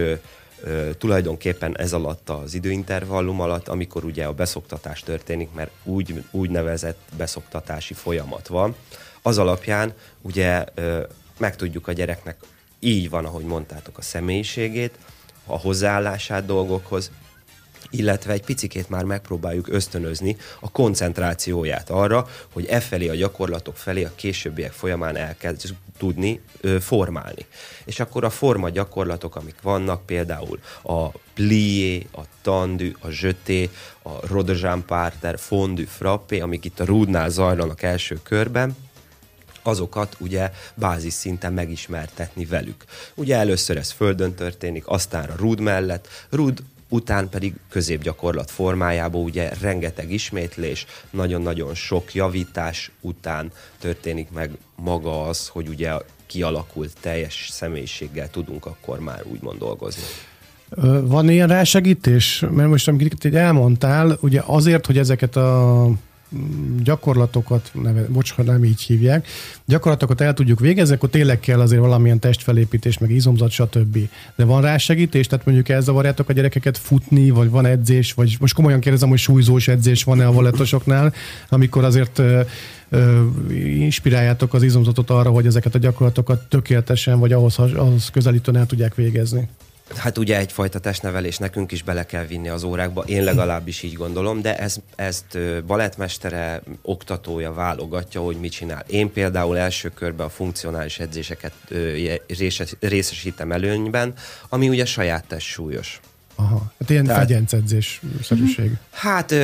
tulajdonképpen ez alatt az időintervallum alatt, amikor ugye a beszoktatás történik, mert úgy, úgynevezett beszoktatási folyamat van, az alapján ugye megtudjuk a gyereknek, így van, ahogy mondtátok, a személyiségét, a hozzáállását dolgokhoz, illetve egy picikét már megpróbáljuk ösztönözni a koncentrációját arra, hogy e felé a gyakorlatok felé a későbbiek folyamán elkezd tudni ö, formálni. És akkor a forma gyakorlatok, amik vannak, például a plié, a tandű, a zsöté, a rodozsán párter, fondű, frappé, amik itt a rúdnál zajlanak első körben, azokat ugye bázis szinten megismertetni velük. Ugye először ez földön történik, aztán a rúd mellett. Rúd után pedig középgyakorlat formájában ugye rengeteg ismétlés, nagyon-nagyon sok javítás után történik meg maga az, hogy ugye kialakult teljes személyiséggel tudunk akkor már úgymond dolgozni. Van ilyen rásegítés? Mert most amit elmondtál, ugye azért, hogy ezeket a gyakorlatokat, neve, bocs, ha nem így hívják, gyakorlatokat el tudjuk végezni, akkor tényleg kell azért valamilyen testfelépítés, meg izomzat, stb. De van rá segítés, tehát mondjuk elzavarjátok a gyerekeket futni, vagy van edzés, vagy most komolyan kérdezem, hogy súlyzós edzés van-e a valettosoknál, amikor azért ö, ö, inspiráljátok az izomzatot arra, hogy ezeket a gyakorlatokat tökéletesen, vagy ahhoz, ahhoz közelítően el tudják végezni. Hát ugye egyfajta testnevelés nekünk is bele kell vinni az órákba, én legalábbis így gondolom, de ez, ezt balettmestere, oktatója válogatja, hogy mit csinál. Én például első körben a funkcionális edzéseket részesítem előnyben, ami ugye saját test súlyos. Aha, hát ilyen Tehát, fegyence szerűség. Hát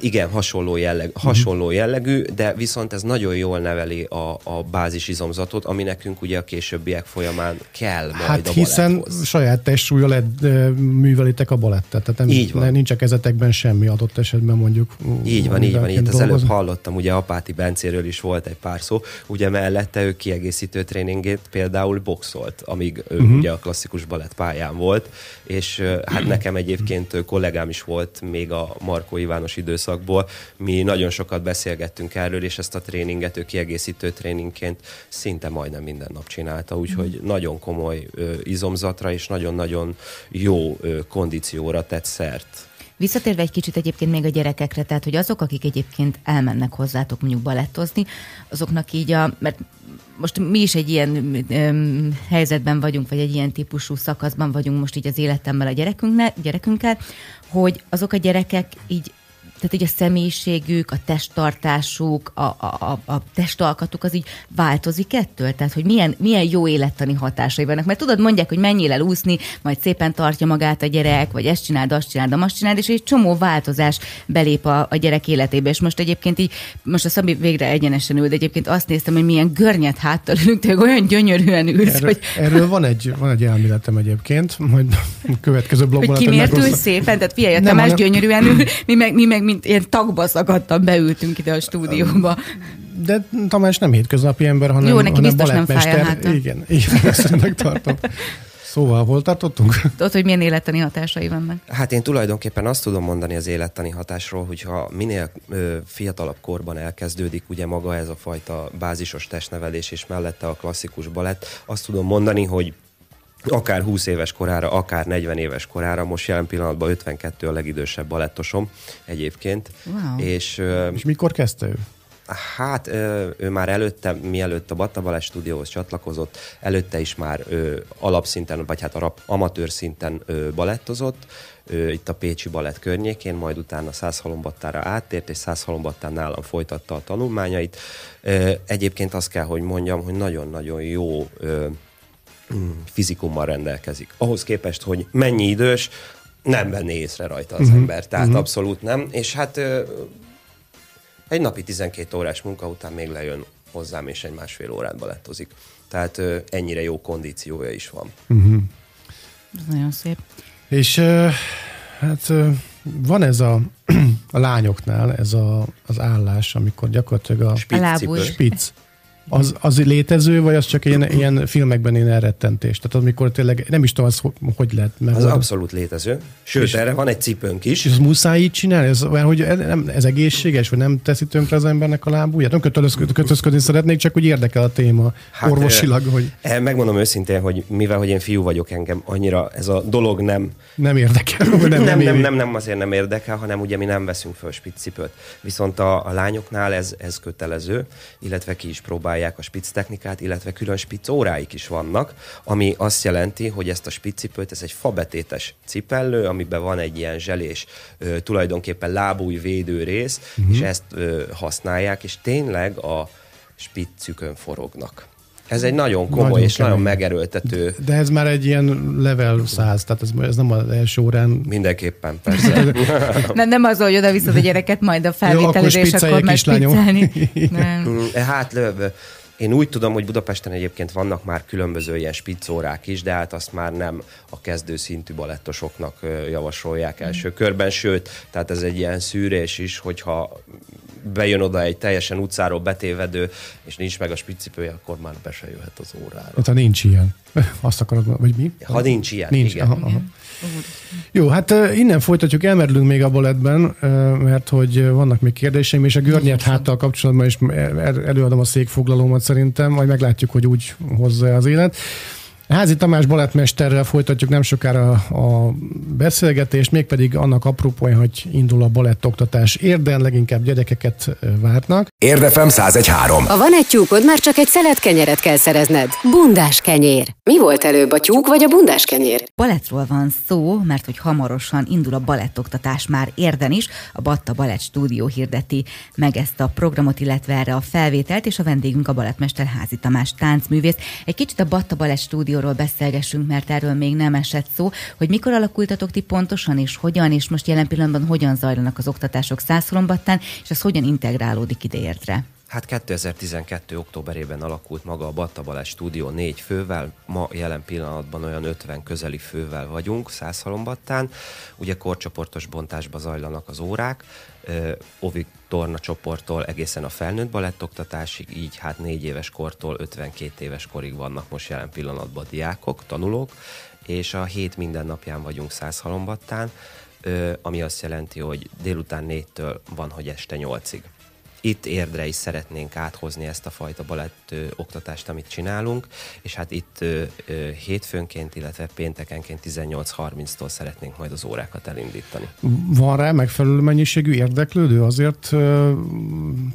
igen, hasonló, jelleg, mhm. hasonló jellegű, de viszont ez nagyon jól neveli a, a bázisizomzatot, ami nekünk ugye a későbbiek folyamán kell majd hát a hiszen baletthoz. saját testsúlyjal ed, művelitek a balettet, tehát nem, így van. nincs a kezetekben semmi adott esetben mondjuk. Így van, így van. Itt az előbb hallottam, ugye Apáti Bencéről is volt egy pár szó, ugye mellette ő kiegészítő tréningét például boxolt, amíg ő uh-huh. ugye a klasszikus balett pályán volt, és hát nekem egyébként kollégám is volt még a Markó Ivános időszakból. Mi nagyon sokat beszélgettünk erről, és ezt a tréninget ő kiegészítő tréningként szinte majdnem minden nap csinálta, úgyhogy mm. nagyon komoly ö, izomzatra és nagyon-nagyon jó ö, kondícióra tett szert. Visszatérve egy kicsit egyébként még a gyerekekre, tehát hogy azok, akik egyébként elmennek hozzátok mondjuk balettozni, azoknak így a, mert most mi is egy ilyen öm, helyzetben vagyunk, vagy egy ilyen típusú szakaszban vagyunk most így az életemmel a gyerekünkkel, gyerekünkkel, hogy azok a gyerekek így tehát így a személyiségük, a testtartásuk, a, a, a, a testalkatuk az így változik ettől? Tehát, hogy milyen, milyen jó élettani hatásai vannak? Mert tudod, mondják, hogy menjél el úszni, majd szépen tartja magát a gyerek, vagy ezt csináld, azt csináld, azt csináld, és egy csomó változás belép a, a gyerek életébe. És most egyébként így, most a Szabi végre egyenesen ül, de egyébként azt néztem, hogy milyen görnyet háttal ülünk, olyan gyönyörűen ülsz, Erről, hogy, erről van, egy, van egy elméletem egyébként, majd a következő blogban. hogy ki miért ül szépen, tehát figyelj, a Tamás gyönyörűen ül, mi meg, mi meg mint ilyen tagba szakadtan beültünk ide a stúdióba. De Tamás nem hétköznapi ember, hanem, Jó, neki hanem biztos nem fáj a háta. Igen, igen, [laughs] ezt tartom. Szóval, hol tartottunk? Tudod, hogy milyen élettani hatásai vannak? Hát én tulajdonképpen azt tudom mondani az élettani hatásról, hogyha minél ö, fiatalabb korban elkezdődik ugye maga ez a fajta bázisos testnevelés és mellette a klasszikus balett, azt tudom mondani, hogy akár 20 éves korára, akár 40 éves korára, most jelen pillanatban 52 a legidősebb balettosom egyébként, Wow. és És mikor kezdte ő? Hát ő már előtte, mielőtt a Batta Balázs stúdióhoz csatlakozott, előtte is már ö, alapszinten, vagy hát a rap, amatőr szinten ö, balettozott, ö, itt a Pécsi Balett környékén, majd utána Százhalombattára áttért, és Százhalombattán nálam folytatta a tanulmányait. Egyébként azt kell, hogy mondjam, hogy nagyon-nagyon jó fizikummal rendelkezik. Ahhoz képest, hogy mennyi idős, nem venné észre rajta az uh-huh. ember, tehát uh-huh. abszolút nem. És hát ö, egy napi 12 órás munka után még lejön hozzám, és egy másfél órát balettozik. Tehát ö, ennyire jó kondíciója is van. Ez nagyon szép. És ö, hát ö, van ez a, [clears throat] a lányoknál, ez a, az állás, amikor gyakorlatilag a cipő. spic, az, az létező, vagy az csak ilyen, ilyen filmekben ilyen elrettentés? Tehát amikor tényleg nem is tudom, az ho- hogy lehet. Mert Az abszolút létező. Sőt, És- erre van egy cipőnk És is. ez muszáj így csinálni? Ez, olyan, hogy ez, nem, ez egészséges, vagy nem teszi tönkre az embernek a lábúját? Nem kötözködni, kötözködni szeretnék, csak úgy érdekel a téma hát, orvosilag, hogy eh, Megmondom őszintén, hogy mivel hogy én fiú vagyok engem, annyira ez a dolog nem nem érdekel. Nem, nem, nem, éri. nem, nem, azért nem érdekel, hanem ugye mi nem veszünk föl spiccipőt. Viszont a, a lányoknál ez, ez kötelező, illetve ki is próbálják a spitz technikát, illetve külön spitz óráik is vannak, ami azt jelenti, hogy ezt a spiccipőt, ez egy fabetétes cipellő, amiben van egy ilyen zselés, ö, tulajdonképpen lábúj védő rész, uh-huh. és ezt ö, használják, és tényleg a spiccükön forognak. Ez egy nagyon komoly Nagyon és nagyon kemény. megerőltető De ez már egy ilyen level 100, tehát ez, ez nem az első órán. Mindenképpen, persze. [laughs] Nem, nem az, hogy oda viszed a gyereket majd a felvételére, és akkor. [laughs] Nem. Mm, Hát löv, én úgy tudom, hogy Budapesten egyébként vannak már különböző ilyen spiccórák is, de hát azt már nem a kezdőszintű balettosoknak ö, javasolják első körben, sőt, tehát ez egy ilyen szűrés is, hogyha bejön oda egy teljesen utcáról betévedő, és nincs meg a spiccipője, akkor már be se jöhet az órára. Hát, ha nincs ilyen. [laughs] Azt akarod, vagy mi? Ha nincs ilyen, Nincs. igen. Aha, aha. Jó, hát innen folytatjuk, elmerülünk még a bolettben, ö, mert hogy vannak még kérdéseim, és a görnyed háttal kapcsolatban is el- előadom a székfoglalómat szerintem, majd meglátjuk, hogy úgy hozza az élet. Házi Tamás balettmesterrel folytatjuk nem sokára a beszélgetést, mégpedig annak apropója, hogy indul a balettoktatás érden, leginkább gyerekeket ö, várnak. Érdefem 1013. Ha van egy tyúkod, már csak egy szelet kenyeret kell szerezned. Bundás kenyér. Mi volt előbb, a tyúk vagy a bundás kenyér? Balettról van szó, mert hogy hamarosan indul a balettoktatás már érden is. A Batta Balett Stúdió hirdeti meg ezt a programot, illetve erre a felvételt, és a vendégünk a balettmester Házi Tamás táncművész. Egy kicsit a Batta Balett Stúdióról beszélgessünk, mert erről még nem esett szó, hogy mikor alakultatok ti pontosan, és hogyan, és most jelen pillanatban hogyan zajlanak az oktatások Szászolombattán, és ez hogyan integrálódik ide értre. Hát 2012. októberében alakult maga a Batta Balázs stúdió négy fővel, ma jelen pillanatban olyan 50 közeli fővel vagyunk Százhalombattán. Ugye korcsoportos bontásba zajlanak az órák, Ovi torna csoporttól egészen a felnőtt balettoktatásig, így hát négy éves kortól 52 éves korig vannak most jelen pillanatban diákok, tanulók, és a hét minden napján vagyunk Százhalombattán, ö, ami azt jelenti, hogy délután négytől van, hogy este nyolcig itt érdre is szeretnénk áthozni ezt a fajta balett ö, oktatást, amit csinálunk, és hát itt ö, ö, hétfőnként, illetve péntekenként 18.30-tól szeretnénk majd az órákat elindítani. Van rá megfelelő mennyiségű érdeklődő, azért ö,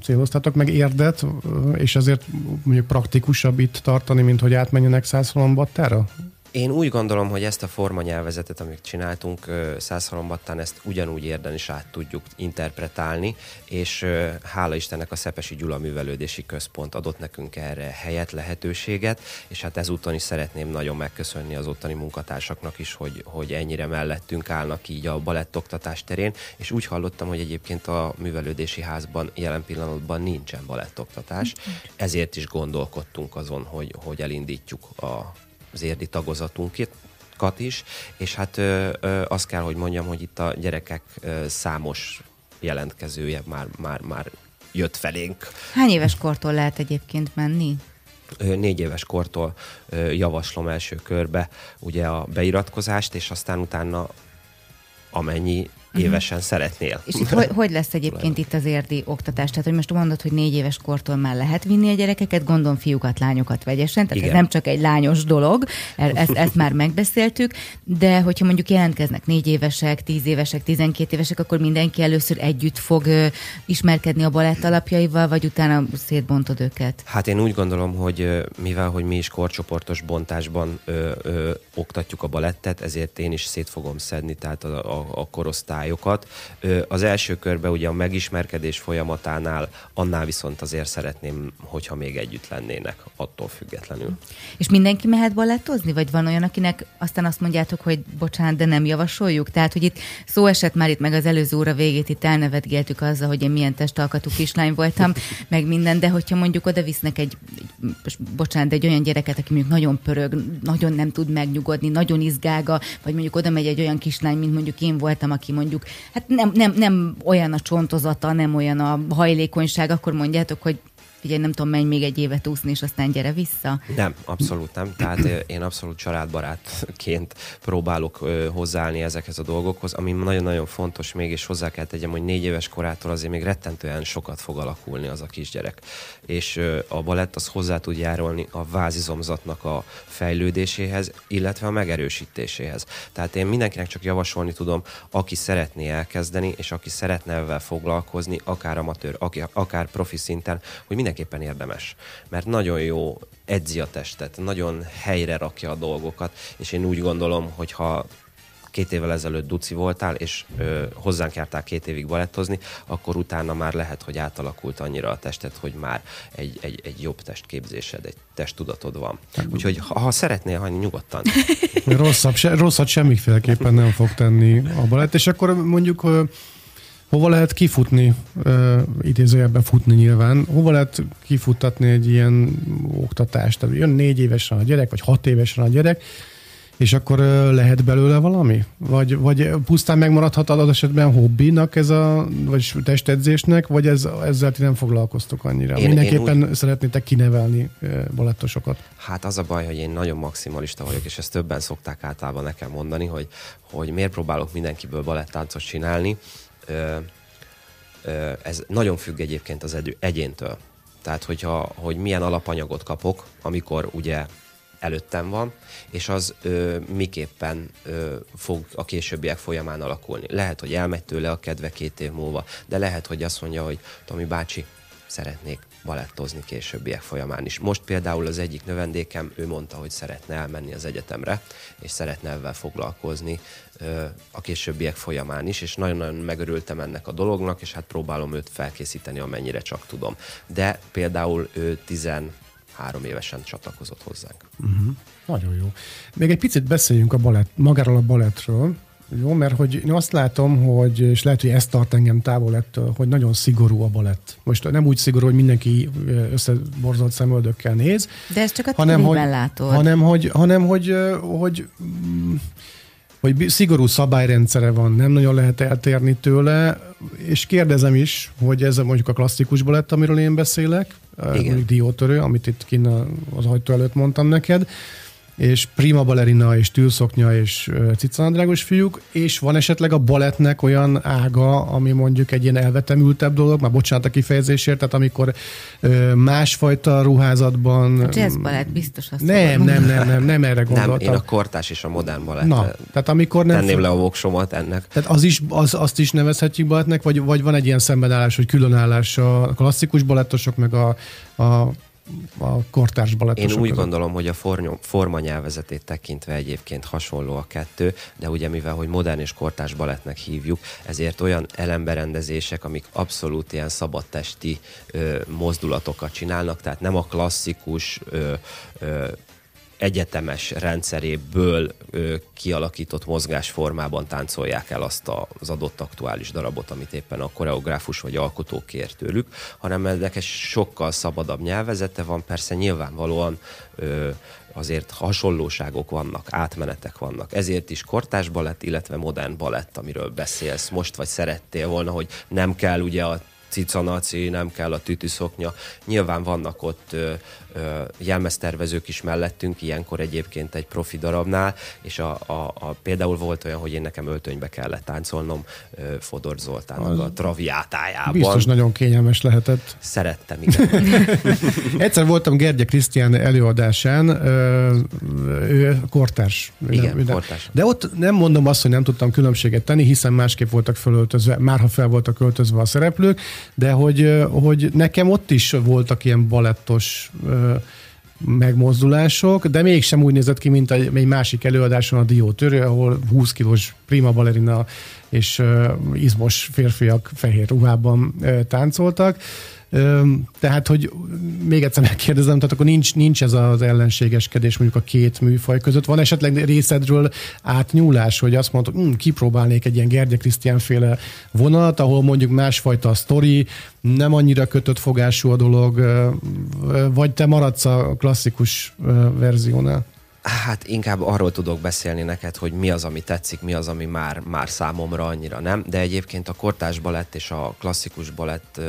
céloztátok meg érdet, ö, és azért mondjuk praktikusabb itt tartani, mint hogy átmenjenek Százhalombattára? Én úgy gondolom, hogy ezt a formanyelvezetet, amit csináltunk Százhalombattán, ezt ugyanúgy érden is át tudjuk interpretálni, és hála Istennek a Szepesi Gyula Művelődési Központ adott nekünk erre helyet, lehetőséget, és hát ezúton is szeretném nagyon megköszönni az ottani munkatársaknak is, hogy, hogy ennyire mellettünk állnak így a balettoktatás terén, és úgy hallottam, hogy egyébként a művelődési házban jelen pillanatban nincsen balettoktatás, ezért is gondolkodtunk azon, hogy, hogy elindítjuk a az érdi tagozatunkat is, és hát ö, ö, azt kell, hogy mondjam, hogy itt a gyerekek ö, számos jelentkezője már, már, már jött felénk. Hány éves kortól lehet egyébként menni? Négy éves kortól javaslom első körbe ugye a beiratkozást, és aztán utána amennyi. Évesen szeretnél. És itt hogy, hogy lesz egyébként itt az érdi oktatás? Tehát, hogy most mondod, hogy négy éves kortól már lehet vinni a gyerekeket, gondolom fiúkat, lányokat vegyesen, tehát Igen. ez nem csak egy lányos dolog, ezt, ezt már megbeszéltük, de hogyha mondjuk jelentkeznek négy évesek, tíz évesek, tizenkét évesek, akkor mindenki először együtt fog ö, ismerkedni a balett alapjaival, vagy utána szétbontod őket? Hát én úgy gondolom, hogy mivel, hogy mi is korcsoportos bontásban ö, ö, oktatjuk a balettet, ezért én is szét fogom szedni, tehát a, a, a korosztály szabályokat. Az első körben ugye a megismerkedés folyamatánál annál viszont azért szeretném, hogyha még együtt lennének, attól függetlenül. És mindenki mehet balettozni? Vagy van olyan, akinek aztán azt mondjátok, hogy bocsánat, de nem javasoljuk? Tehát, hogy itt szó esett már itt meg az előző óra végét, itt elnevetgéltük azzal, hogy én milyen testalkatú kislány voltam, [laughs] meg minden, de hogyha mondjuk oda visznek egy, bocsánat, de egy olyan gyereket, aki mondjuk nagyon pörög, nagyon nem tud megnyugodni, nagyon izgága, vagy mondjuk oda megy egy olyan kislány, mint mondjuk én voltam, aki mondjuk mondjuk, hát nem, nem, nem olyan a csontozata, nem olyan a hajlékonyság, akkor mondjátok, hogy figyelj, nem tudom, menj még egy évet úszni, és aztán gyere vissza? Nem, abszolút nem. Tehát én abszolút családbarátként próbálok hozzáállni ezekhez a dolgokhoz, ami nagyon-nagyon fontos, mégis hozzá kell tegyem, hogy négy éves korától azért még rettentően sokat fog alakulni az a kisgyerek. És a balett az hozzá tud járulni a vázizomzatnak a fejlődéséhez, illetve a megerősítéséhez. Tehát én mindenkinek csak javasolni tudom, aki szeretné elkezdeni, és aki szeretne ezzel foglalkozni, akár amatőr, akár profi szinten, hogy mindenképpen érdemes. Mert nagyon jó edzi a testet, nagyon helyre rakja a dolgokat, és én úgy gondolom, hogy ha két évvel ezelőtt duci voltál, és ö, hozzánk jártál két évig balettozni, akkor utána már lehet, hogy átalakult annyira a tested, hogy már egy, egy, egy jobb testképzésed, egy testtudatod van. Úgyhogy ha, ha szeretnél hagyni, nyugodtan. Rosszabb, se, rosszat semmiféleképpen nem fog tenni a balett, és akkor mondjuk Hova lehet kifutni, uh, idézőjelben futni nyilván, hova lehet kifuttatni egy ilyen oktatást? Tehát jön négy évesen a gyerek, vagy hat évesen a gyerek, és akkor uh, lehet belőle valami? Vagy, vagy pusztán megmaradhat adott esetben hobbinak ez a, vagy testedzésnek, vagy ez, ezzel ti nem foglalkoztok annyira? Én, Mindenképpen én úgy... szeretnétek kinevelni uh, balettosokat. Hát az a baj, hogy én nagyon maximalista vagyok, és ezt többen szokták általában nekem mondani, hogy, hogy miért próbálok mindenkiből balettáncot csinálni, ez nagyon függ egyébként az egyéntől. Tehát, hogyha, hogy milyen alapanyagot kapok, amikor ugye előttem van, és az ö, miképpen ö, fog a későbbiek folyamán alakulni. Lehet, hogy elmegy tőle a kedve két év múlva, de lehet, hogy azt mondja, hogy Tomi bácsi, szeretnék balettozni későbbiek folyamán is. Most például az egyik növendékem, ő mondta, hogy szeretne elmenni az egyetemre, és szeretne ebben foglalkozni a későbbiek folyamán is, és nagyon-nagyon megörültem ennek a dolognak, és hát próbálom őt felkészíteni, amennyire csak tudom. De például ő 13 évesen csatlakozott hozzánk. Uh-huh. Nagyon jó. Még egy picit beszéljünk a balett, magáról a balettről. Jó, mert hogy én azt látom, hogy, és lehet, hogy ez tart engem távol ettől, hogy nagyon szigorú a balett. Most nem úgy szigorú, hogy mindenki összeborzolt szemöldökkel néz. De ez csak a hanem, hogy, látod. Hanem, hogy, hanem, hogy, hogy, hogy szigorú szabályrendszere van, nem nagyon lehet eltérni tőle, és kérdezem is, hogy ez mondjuk a klasszikus balett, amiről én beszélek, Igen. mondjuk diótörő, amit itt kint az ajtó előtt mondtam neked, és prima balerina, és tűlszoknya, és cicanadrágos fiúk, és van esetleg a balettnek olyan ága, ami mondjuk egy ilyen elvetemültebb dolog, már bocsánat a kifejezésért, tehát amikor másfajta ruházatban... A jazz balett biztos azt nem, nem, nem, nem, nem erre gondoltam. Nem, én a kortás és a modern balett. Na, tehát amikor nem... Tenném le a voksomat ennek. Tehát az is, az, azt is nevezhetjük balettnek, vagy, vagy van egy ilyen szembenállás, hogy különállás a klasszikus balettosok, meg a, a a kortárs balettosok Én úgy között. gondolom, hogy a fornyom, forma nyelvezetét tekintve egyébként hasonló a kettő, de ugye mivel, hogy modern és kortárs balettnek hívjuk, ezért olyan elemberendezések, amik abszolút ilyen szabadtesti ö, mozdulatokat csinálnak, tehát nem a klasszikus ö, ö, egyetemes rendszeréből ö, kialakított mozgásformában táncolják el azt az adott aktuális darabot, amit éppen a koreográfus vagy alkotó kér tőlük, hanem ennek egy sokkal szabadabb nyelvezete van, persze nyilvánvalóan ö, azért hasonlóságok vannak, átmenetek vannak. Ezért is kortás balett, illetve modern balett, amiről beszélsz most, vagy szerettél volna, hogy nem kell ugye a cicanaci, nem kell a tütűszoknya. Nyilván vannak ott ö, jelmeztervezők is mellettünk, ilyenkor egyébként egy profi darabnál, és a, a, a, például volt olyan, hogy én nekem öltönybe kellett táncolnom Fodor Zoltánnak a traviátájában. Biztos nagyon kényelmes lehetett. Szerettem, igen. [laughs] Egyszer voltam Gergye Krisztián előadásán, ő kortárs. Igen, Minden- kortárs. De ott nem mondom azt, hogy nem tudtam különbséget tenni, hiszen másképp voltak fölöltözve, már ha fel voltak öltözve a szereplők, de hogy, hogy nekem ott is voltak ilyen balettos megmozdulások, de mégsem úgy nézett ki, mint egy, egy másik előadáson a Diótörő, ahol 20 kilós prima balerina és izmos férfiak fehér ruhában uh, táncoltak. Tehát, hogy még egyszer megkérdezem, tehát akkor nincs, nincs ez az ellenségeskedés mondjuk a két műfaj között. Van esetleg részedről átnyúlás, hogy azt mondod, hm, kipróbálnék egy ilyen Gergye Krisztián féle vonalat, ahol mondjuk másfajta a sztori, nem annyira kötött fogású a dolog, vagy te maradsz a klasszikus verziónál? Hát inkább arról tudok beszélni neked, hogy mi az, ami tetszik, mi az, ami már, már számomra annyira nem, de egyébként a kortás balett és a klasszikus balett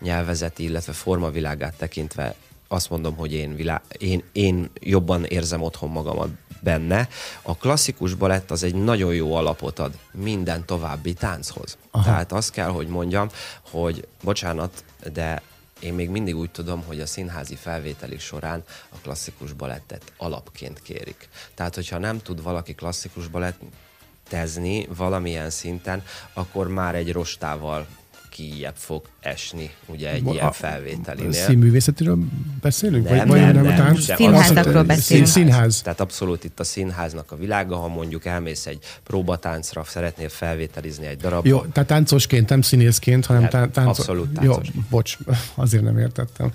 nyelvezeti, illetve formavilágát tekintve azt mondom, hogy én, vilá- én, én jobban érzem otthon magamat benne. A klasszikus balett az egy nagyon jó alapot ad minden további tánchoz. Aha. Tehát azt kell, hogy mondjam, hogy bocsánat, de én még mindig úgy tudom, hogy a színházi felvételik során a klasszikus balettet alapként kérik. Tehát, hogyha nem tud valaki klasszikus balettezni valamilyen szinten, akkor már egy rostával kijebb fog esni, ugye egy A- ilyen a- felvételinél. Színművészetiről beszélünk? Nem, vagy, nem, nem, tánc? de Színházakról beszélünk. Szín, színház. Tehát abszolút itt a színháznak a világa, ha mondjuk elmész egy próbatáncra, szeretnél felvételizni egy darabot. Jó, tehát táncosként, nem színészként, hanem Nem, tá- táncos. abszolút Jó, táncos. bocs, [laughs] azért nem értettem.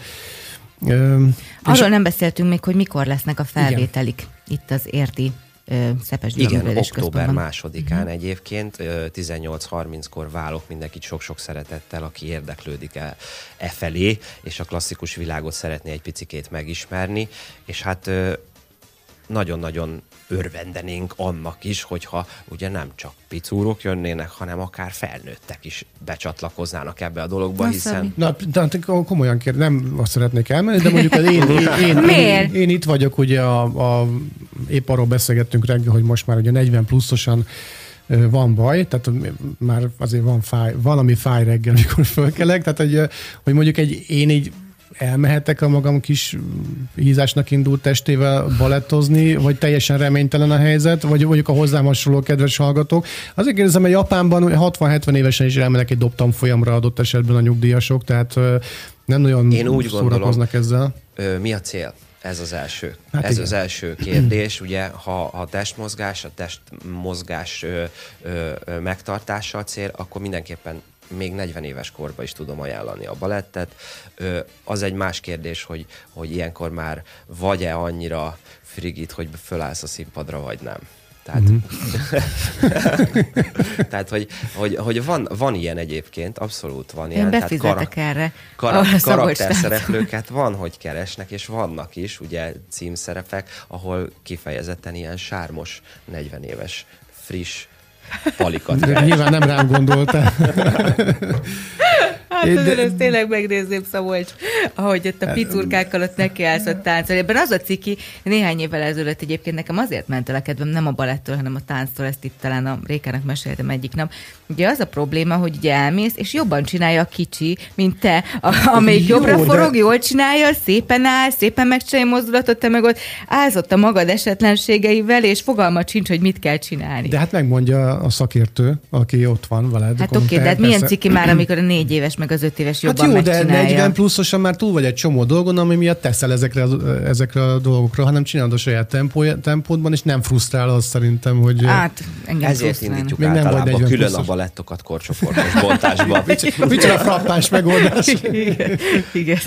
Öm, Arról nem beszéltünk még, hogy mikor lesznek a felvételik itt az érti Szepes Igen, október másodikán uh-huh. egyébként, ö, 18.30-kor válok mindenkit sok-sok szeretettel, aki érdeklődik e, e felé, és a klasszikus világot szeretné egy picikét megismerni, és hát nagyon-nagyon örvendenénk annak is, hogyha ugye nem csak picúrok jönnének, hanem akár felnőttek is becsatlakoznának ebbe a dologba, Na, hiszen... Na, tehát komolyan kér, nem azt szeretnék elmenni, de mondjuk az én, én, én, [laughs] én, én itt vagyok, ugye a, a, épp arról beszélgettünk reggel, hogy most már ugye 40 pluszosan van baj, tehát már azért van fáj, valami fáj reggel, mikor fölkelek, tehát hogy, hogy mondjuk egy, én így elmehetek a magam kis hízásnak indult testével balettozni, vagy teljesen reménytelen a helyzet, vagy mondjuk a hozzám hasonló kedves hallgatók. Azért kérdezem, hogy Japánban 60-70 évesen is elmennek egy dobtam folyamra adott esetben a nyugdíjasok, tehát nem nagyon Én úgy szórakoznak ezzel. Ö, mi a cél? Ez az első. Hát Ez igen. az első kérdés. Ugye, ha a testmozgás, a testmozgás ö, ö, ö, megtartása a cél, akkor mindenképpen még 40 éves korban is tudom ajánlani a balettet. Az egy más kérdés, hogy, hogy ilyenkor már vagy-e annyira frigid, hogy fölállsz a színpadra, vagy nem. Tehát, Mhm. [laughs] tehát hogy, hogy, hogy van, van ilyen egyébként, abszolút van ilyen. Én tehát befizetek erre. kara- ahol a Szabolcs karakterszereplőket van, hogy keresnek, és vannak is, ugye címszerepek, ahol kifejezetten ilyen sármos, 40 éves, friss palikat De nyilván nem rám gondoltál. [laughs] Hát azért de- ezt tényleg megnézném, Szabolcs, ahogy ott a picurkákkal ott nekiállsz ott táncolni. Ebben az a ciki, néhány évvel ezelőtt egyébként nekem azért ment el a kedvem, nem a balettől, hanem a tánctól, ezt itt talán a Rékának meséltem egyik nap. Ugye az a probléma, hogy ugye elmész, és jobban csinálja a kicsi, mint te, a, amelyik Jó, jobbra de- forog, jól csinálja, szépen áll, szépen megcsinálja a mozdulatot, te meg ott állsz ott a magad esetlenségeivel, és fogalmat sincs, hogy mit kell csinálni. De hát megmondja a szakértő, aki ott van veled. Hát oké, te de hát milyen ciki már, amikor a négy éves meg az öt éves Hát jobban jó, de megcsinálja. 40 pluszosan már túl vagy egy csomó dolgon, ami miatt teszel ezekre, ezekre a dolgokra, hanem csinálod a saját tempó, tempódban, és nem frusztrál az szerintem, hogy... Hát, engem Ezért indítjuk Még nem vagy általában 40 külön a pluszos. balettokat korcsoportos bontásban. [laughs] Micsoda frappás megoldás. [laughs] Igen, igen.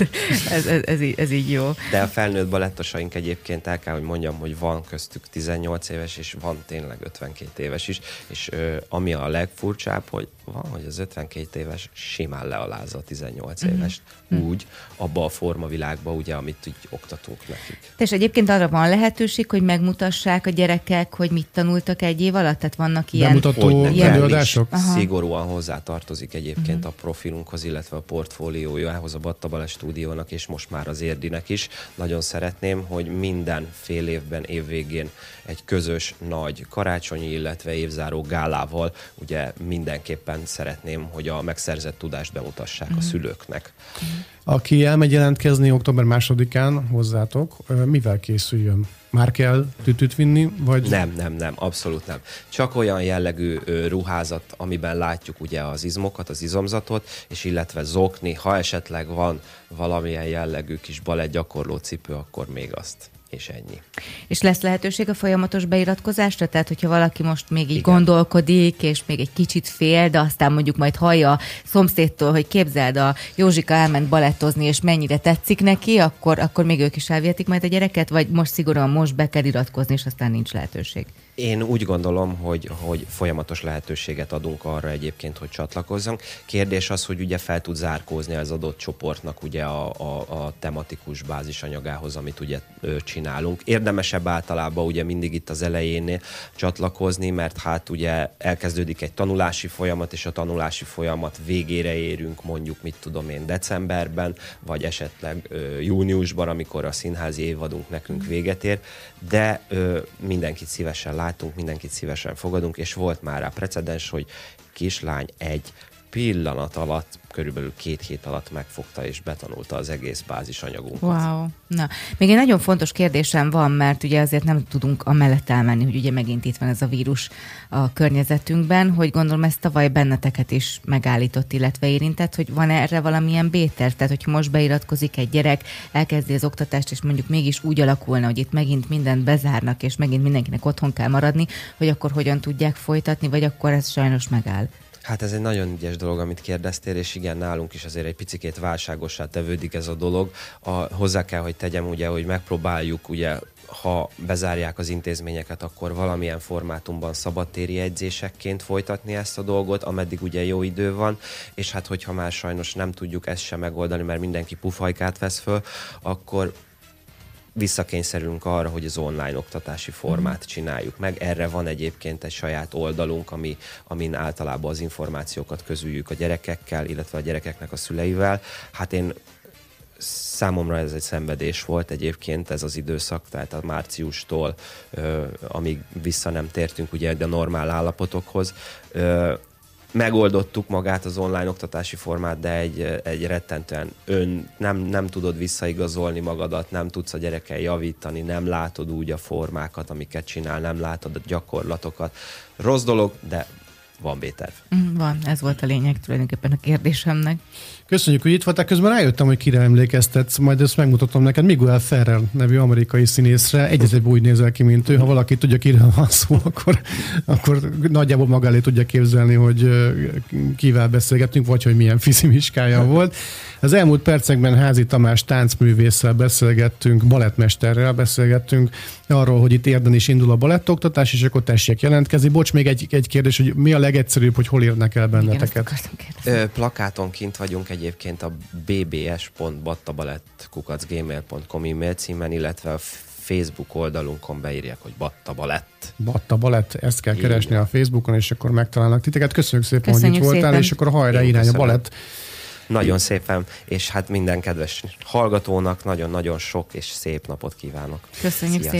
Ez, ez, ez, így, ez így jó. De a felnőtt balettosaink egyébként el kell, hogy mondjam, hogy van köztük 18 éves, és van tényleg 52 éves is, és ö, ami a legfurcsább, hogy van, hogy az 52 éves simán lealázza a 18 Mhm. évest, úgy, abba a formavilágba, ugye, amit úgy oktatunk nekik. És egyébként arra van lehetőség, hogy megmutassák a gyerekek, hogy mit tanultak egy év alatt? Tehát vannak ilyen... Bemutató előadások? Szigorúan hozzá tartozik egyébként uh-huh. a profilunkhoz, illetve a portfóliójához, a Battabale stúdiónak, és most már az Érdinek is. Nagyon szeretném, hogy minden fél évben, évvégén egy közös nagy karácsonyi, illetve évzáró gálával, ugye mindenképpen szeretném, hogy a megszerzett tudást bemutassák uh-huh. a szülőknek. Aki elmegy jelentkezni október másodikán hozzátok, mivel készüljön? Már kell tütüt vinni, vagy Nem, nem, nem, abszolút nem. Csak olyan jellegű ruházat, amiben látjuk ugye az izmokat, az izomzatot, és illetve zokni, ha esetleg van valamilyen jellegű kis balett gyakorló cipő, akkor még azt. És ennyi. És lesz lehetőség a folyamatos beiratkozásra? Tehát, hogyha valaki most még így Igen. gondolkodik, és még egy kicsit fél, de aztán mondjuk majd hallja a szomszédtól, hogy képzeld, a Józsika elment balettozni, és mennyire tetszik neki, akkor, akkor még ők is elvihetik majd a gyereket, vagy most szigorúan most be kell iratkozni, és aztán nincs lehetőség? Én úgy gondolom, hogy, hogy folyamatos lehetőséget adunk arra egyébként, hogy csatlakozzunk. Kérdés az, hogy ugye fel tud zárkózni az adott csoportnak ugye a, a, a tematikus bázisanyagához, amit ugye ö, csinálunk. Érdemesebb általában ugye mindig itt az elején csatlakozni, mert hát ugye elkezdődik egy tanulási folyamat, és a tanulási folyamat végére érünk mondjuk, mit tudom én, decemberben, vagy esetleg ö, júniusban, amikor a színházi évadunk nekünk véget ér, de ö, mindenkit szívesen látunk, mindenkit szívesen fogadunk, és volt már rá precedens, hogy kislány egy pillanat alatt, körülbelül két hét alatt megfogta és betanulta az egész bázisanyagunkat. Wow. Na, még egy nagyon fontos kérdésem van, mert ugye azért nem tudunk amellett elmenni, hogy ugye megint itt van ez a vírus a környezetünkben, hogy gondolom ezt tavaly benneteket is megállított, illetve érintett, hogy van erre valamilyen béter? Tehát, hogyha most beiratkozik egy gyerek, elkezdi az oktatást, és mondjuk mégis úgy alakulna, hogy itt megint mindent bezárnak, és megint mindenkinek otthon kell maradni, hogy akkor hogyan tudják folytatni, vagy akkor ez sajnos megáll. Hát ez egy nagyon ügyes dolog, amit kérdeztél, és igen, nálunk is azért egy picikét válságossá tevődik ez a dolog. A, hozzá kell, hogy tegyem ugye, hogy megpróbáljuk ugye ha bezárják az intézményeket, akkor valamilyen formátumban szabadtéri edzésekként folytatni ezt a dolgot, ameddig ugye jó idő van, és hát hogyha már sajnos nem tudjuk ezt sem megoldani, mert mindenki pufajkát vesz föl, akkor visszakényszerülünk arra, hogy az online oktatási formát csináljuk meg. Erre van egyébként egy saját oldalunk, ami, amin általában az információkat közüljük a gyerekekkel, illetve a gyerekeknek a szüleivel. Hát én számomra ez egy szenvedés volt egyébként ez az időszak, tehát a márciustól, ö, amíg vissza nem tértünk ugye a normál állapotokhoz. Ö, megoldottuk magát az online oktatási formát, de egy, egy rettentően ön nem, nem tudod visszaigazolni magadat, nem tudsz a gyerekkel javítani, nem látod úgy a formákat, amiket csinál, nem látod a gyakorlatokat. Rossz dolog, de van B-terv. Mm, Van, ez volt a lényeg tulajdonképpen a kérdésemnek. Köszönjük, hogy itt voltál. Közben rájöttem, hogy kire emlékeztetsz, majd ezt megmutatom neked. Miguel Ferrer nevű amerikai színészre. Egyezőbb úgy nézel ki, mint ő. Ha valaki tudja, kiről van szó, [laughs] akkor, akkor nagyjából maga elé tudja képzelni, hogy kivel beszélgetünk, vagy hogy milyen fizimiskája [laughs] volt. Az elmúlt percekben Házi Tamás táncművésszel beszélgettünk, balettmesterrel beszélgettünk arról, hogy itt érden is indul a balettoktatás, és akkor tessék jelentkezni. Bocs, még egy, egy kérdés, hogy mi a legegyszerűbb, hogy hol érnek el Igen, benneteket? Ö, plakáton kint vagyunk egyébként a bbs.battabalett.gmail.com e-mail címen, illetve a Facebook oldalunkon beírják, hogy Batta Balett. Batta Balett, ezt kell Így keresni a Facebookon, és akkor megtalálnak titeket. Köszönjük szépen, hogy Köszönjük itt voltál, szépen. és akkor hajrá Én irány a köszönöm. balett. Nagyon szépen, és hát minden kedves hallgatónak nagyon-nagyon sok és szép napot kívánok. Köszönjük Sziasztok.